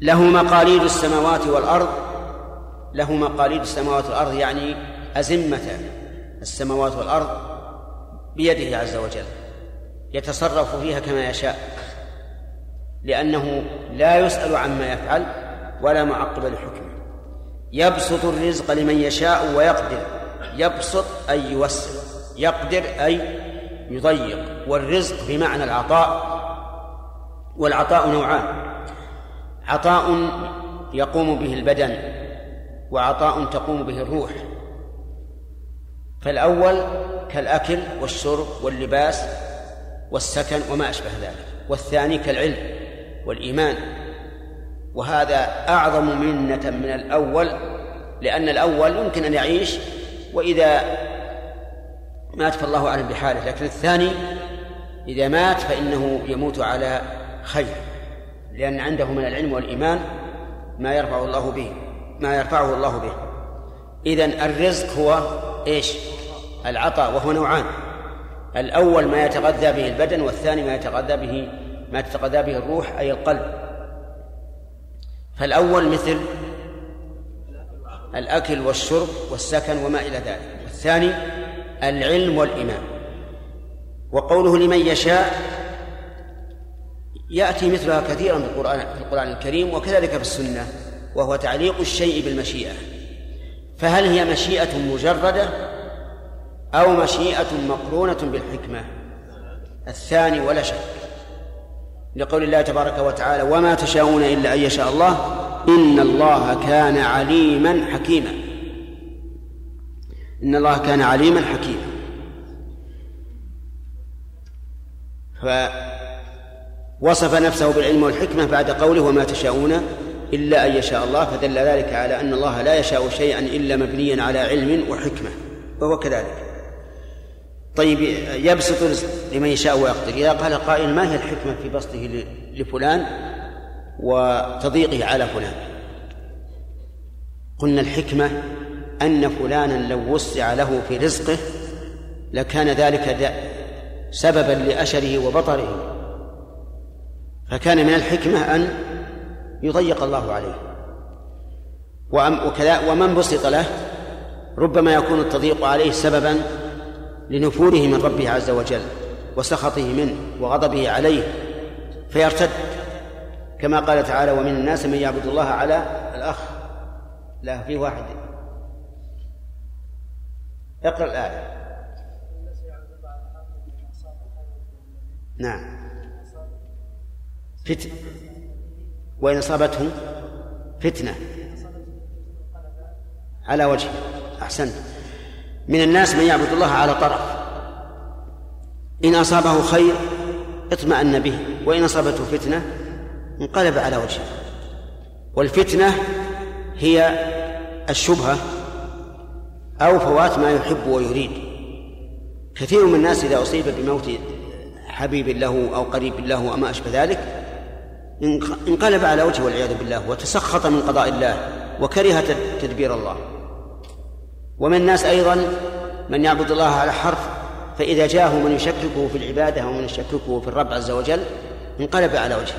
له مقاليد السماوات والأرض له مقاليد السماوات والأرض يعني أزمة السماوات والأرض بيده عز وجل. يتصرف فيها كما يشاء لأنه لا يسأل عما يفعل ولا معقب لحكمه. يبسط الرزق لمن يشاء ويقدر يبسط أي يوسع يقدر أي يضيق والرزق بمعنى العطاء والعطاء نوعان. عطاء يقوم به البدن وعطاء تقوم به الروح. فالأول كالأكل والشرب واللباس والسكن وما أشبه ذلك والثاني كالعلم والإيمان. وهذا أعظم منة من الأول لأن الأول يمكن أن يعيش وإذا مات فالله أعلم بحاله لكن الثاني إذا مات فإنه يموت على خير لأن عنده من العلم والإيمان ما يرفع الله به ما يرفعه الله به. إذن الرزق هو إيش؟ العطاء وهو نوعان. الأول ما يتغذى به البدن والثاني ما يتغذى به ما تتغذى به الروح أي القلب. فالأول مثل الأكل والشرب والسكن وما إلى ذلك. والثاني العلم والإيمان. وقوله لمن يشاء يأتي مثلها كثيرا في القرآن في القرآن الكريم وكذلك في السنة وهو تعليق الشيء بالمشيئة. فهل هي مشيئة مجردة؟ أو مشيئة مقرونة بالحكمة. الثاني ولا شك لقول الله تبارك وتعالى وما تشاءون إلا أن يشاء الله إن الله كان عليما حكيما. إن الله كان عليما حكيما. فوصف نفسه بالعلم والحكمة بعد قوله وما تشاءون إلا أن يشاء الله فدل ذلك على أن الله لا يشاء شيئا إلا مبنيا على علم وحكمة وهو كذلك. طيب يبسط الرزق لمن يشاء ويقدر. إذا قال قائل ما هي الحكمة في بسطه لفلان وتضييقه على فلان؟ قلنا الحكمة أن فلانا لو وسع له في رزقه لكان ذلك سببا لأشره وبطره. فكان من الحكمة أن يضيق الله عليه. وكذا ومن بسط له ربما يكون التضييق عليه سببا لنفوره من ربه عز وجل وسخطه منه وغضبه عليه فيرتد. كما قال تعالى ومن الناس من يعبد الله على الأخ. لا في واحد. اقرأ الآية. نعم. فتن وإن أصابته فتنة. على وجهه. أحسنت. من الناس من يعبد الله على طرف. إن أصابه خير اطمأن به وإن أصابته فتنة انقلب على وجهه. والفتنة هي الشبهة أو فوات ما يحب ويريد. كثير من الناس إذا أصيب بموت حبيب له أو قريب له أو ما أشبه ذلك انقلب على وجهه والعياذ بالله وتسخط من قضاء الله وكره تدبير الله. ومن الناس أيضا من يعبد الله على حرف فإذا جاءه من يشككه في العبادة أو من يشككه في الرب عز وجل انقلب على وجهه.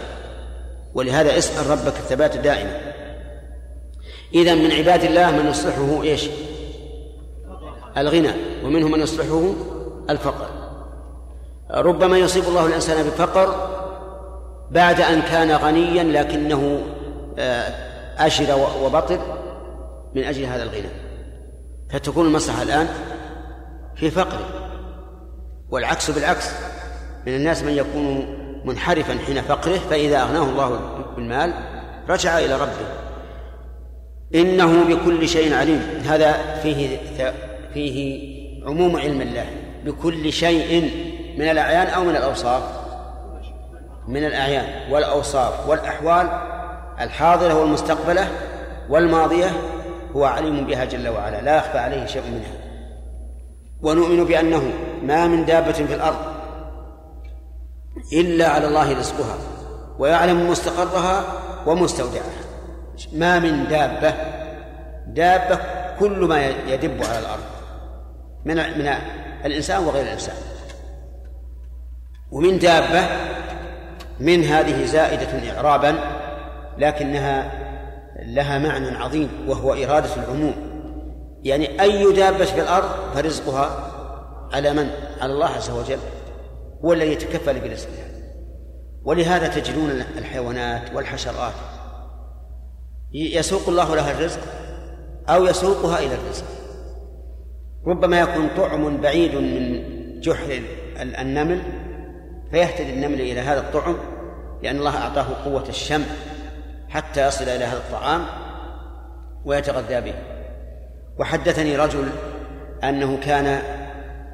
ولهذا اسأل ربك الثبات دائما. إذا من عباد الله من يصلحه إيش؟ الغنى ومنهم من يصلحه الفقر. ربما يصيب الله الإنسان بفقر بعد أن كان غنيا لكنه آه، أشر وبطر من أجل هذا الغنى. فتكون المصلحة الآن في فقره والعكس بالعكس من الناس من يكون منحرفا حين فقره فإذا أغناه الله بالمال رجع إلى ربه. إنه بكل شيء عليم. هذا فيه فيه عموم علم الله. بكل شيء من الأعيان أو من الأوصاف. من الأعيان والأوصاف والأحوال الحاضرة والمستقبلة والماضية هو عليم بها جل وعلا لا يخفى عليه شيء منها. ونؤمن بأنه ما من دابة في الأرض إلا على الله رزقها ويعلم مستقرها ومستودعها. ما من دابة دابة كل ما يدب على الأرض من من الإنسان وغير الإنسان. ومن دابة من هذه زائدة إعرابا لكنها لها معنى عظيم وهو إرادة العموم. يعني أي دابة في الأرض فرزقها على من؟ على الله عز وجل هو الذي يتكفل برزقها ولهذا تجدون الحيوانات والحشرات يسوق الله لها الرزق أو يسوقها إلى الرزق. ربما يكون طعم بعيد من جحر النمل فيهتدي النمل إلى هذا الطعم لأن الله أعطاه قوة الشم. حتى يصل إلى هذا الطعام ويتغذى به. وحدثني رجل أنه كان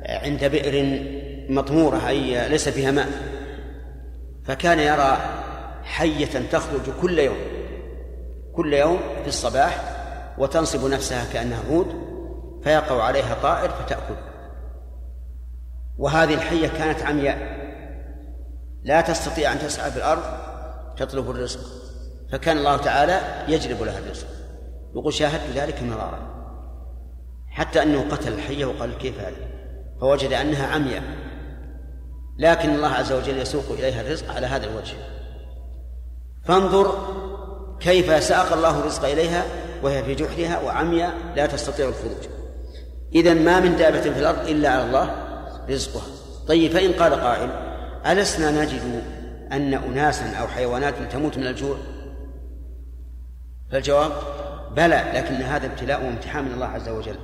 عند بئر مطمورة أي ليس فيها ماء فكان يرى حية تخرج كل يوم كل يوم في الصباح وتنصب نفسها كأنها عود فيقع عليها طائر فتأكل. وهذه الحية كانت عمياء. لا تستطيع أن تسعى في الأرض تطلب الرزق. فكان الله تعالى يجلب لها الرزق يقول شاهدت ذلك مرارا. حتى أنه قتل الحية وقال كيف هذا فوجد أنها عمياء. لكن الله عز وجل يسوق إليها الرزق على هذا الوجه. فانظر كيف ساق الله الرزق إليها وهي في جحرها وعمياء لا تستطيع الخروج. إذا ما من دابة في الأرض إلا على الله رزقها. طيب فإن قال قائل ألسنا نجد أن أناسا أو حيوانات تموت من الجوع؟ فالجواب بلى لكن هذا ابتلاء وامتحان من الله عز وجل.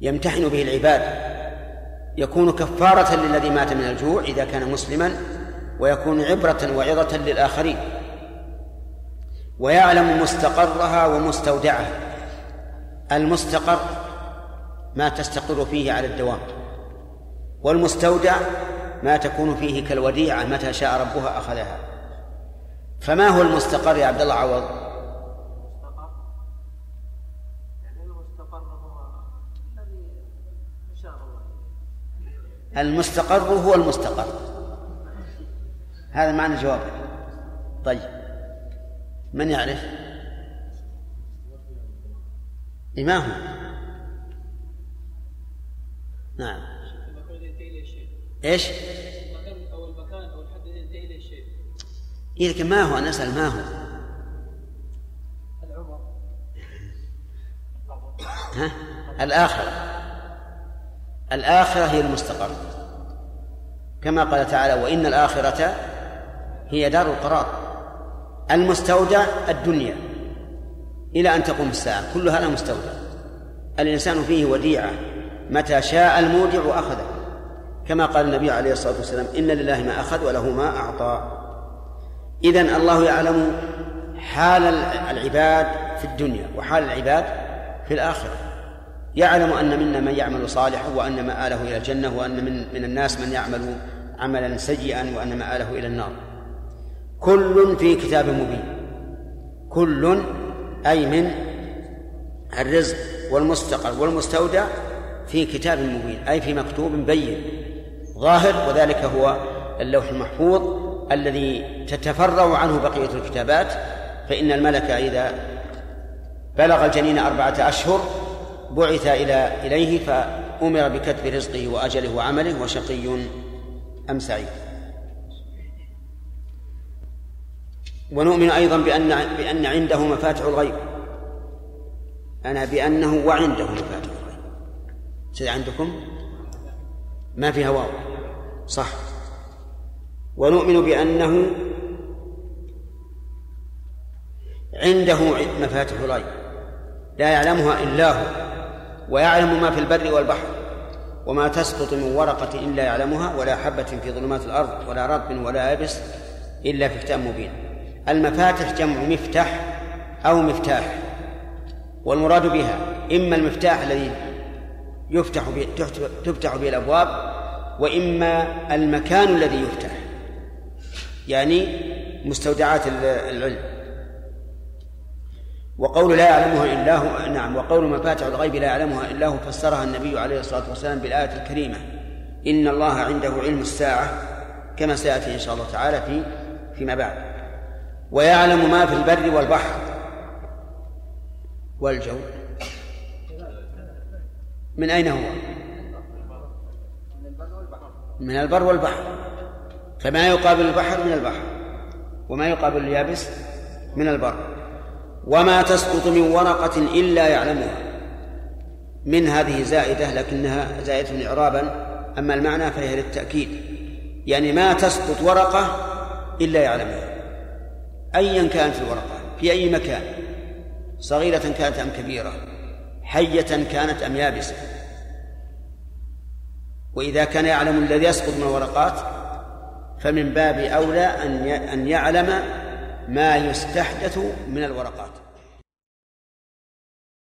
يمتحن به العباد. يكون كفارة للذي مات من الجوع إذا كان مسلما ويكون عبرة وعظة للآخرين. ويعلم مستقرها ومستودعها. المستقر ما تستقر فيه على الدوام والمستودع ما تكون فيه كالوديعة متى شاء ربها أخذها. فما هو المستقر يا عبد الله عوض؟ المستقر هو المستقر. هذا معنى الجواب. طيب. من يعرف؟ ما هو نعم. إيش؟ أو المكان أو الحد ينتهي اليه الشيء إيه لكن ما هو؟ أنا أسأل ما هو؟ العمر. ها؟ الآخرة الآخرة هي المستقر كما قال تعالى وإن الآخرة هي دار القرار المستودع الدنيا إلى أن تقوم الساعة. كل هذا مستودع. الإنسان فيه وديعة متى شاء المودع أخذه كما قال النبي عليه الصلاة والسلام إن لله ما أخذ وله ما أعطى. إذن الله يعلم حال العباد في الدنيا وحال العباد في الآخرة. يعلم أن منا من يعمل صالحا وأن مآله إلى الجنة وأن من من الناس من يعمل عملا سيئا وأن مآله إلى النار. كل في كتاب مبين. كل أي من الرزق والمستقر والمستودع في كتاب مبين أي في مكتوب بين. ظاهر وذلك هو اللوح المحفوظ الذي تتفرع عنه بقية الكتابات فإن الملك إذا بلغ الجنين أربعة أشهر بعث إلى إليه فأمر بكتب رزقه وأجله وعمله وشقي أم سعيد. ونؤمن أيضا بأن بأن عنده مفاتح الغيب. أنا بأنه وعنده مفاتح الغيب. سيد عندكم؟ ما فيها واو. صح. ونؤمن بأنه عنده مفاتح الغيب. لا يعلمها إلا هو. ويعلم ما في البر والبحر وما تسقط من ورقة إلا يعلمها ولا حبة في ظلمات الأرض ولا رطب ولا يابس إلا في كتاب مبين. المفاتح جمع مفتاح أو مفتاح والمراد بها إما المفتاح الذي يفتح به تفتح به الأبواب وإما المكان الذي يفتح يعني مستودعات العلم. وقول لا يعلمها إلا هو نعم وقول مفاتح الغيب لا يعلمها إلا هو فسرها النبي عليه الصلاة والسلام بالآية الكريمة. إن الله عنده علم الساعة كما سيأتي إن شاء الله تعالى في فيما بعد. ويعلم ما في البر والبحر والجو. من أين هو؟ من البر والبحر. فما يقابل البحر من البحر وما يقابل اليابس من البر. وما تسقط من ورقة إلا يعلمها. من هذه زائدة لكنها زائدة إعرابا أما المعنى فهي للتأكيد. يعني ما تسقط ورقة إلا يعلمها. أيا كانت الورقة في أي مكان؟ صغيرة كانت أم كبيرة؟ حية كانت أم يابسة؟ وإذا كان يعلم الذي يسقط من الورقات فمن باب أولى أن أن يعلم ما يستحدث من الورقات.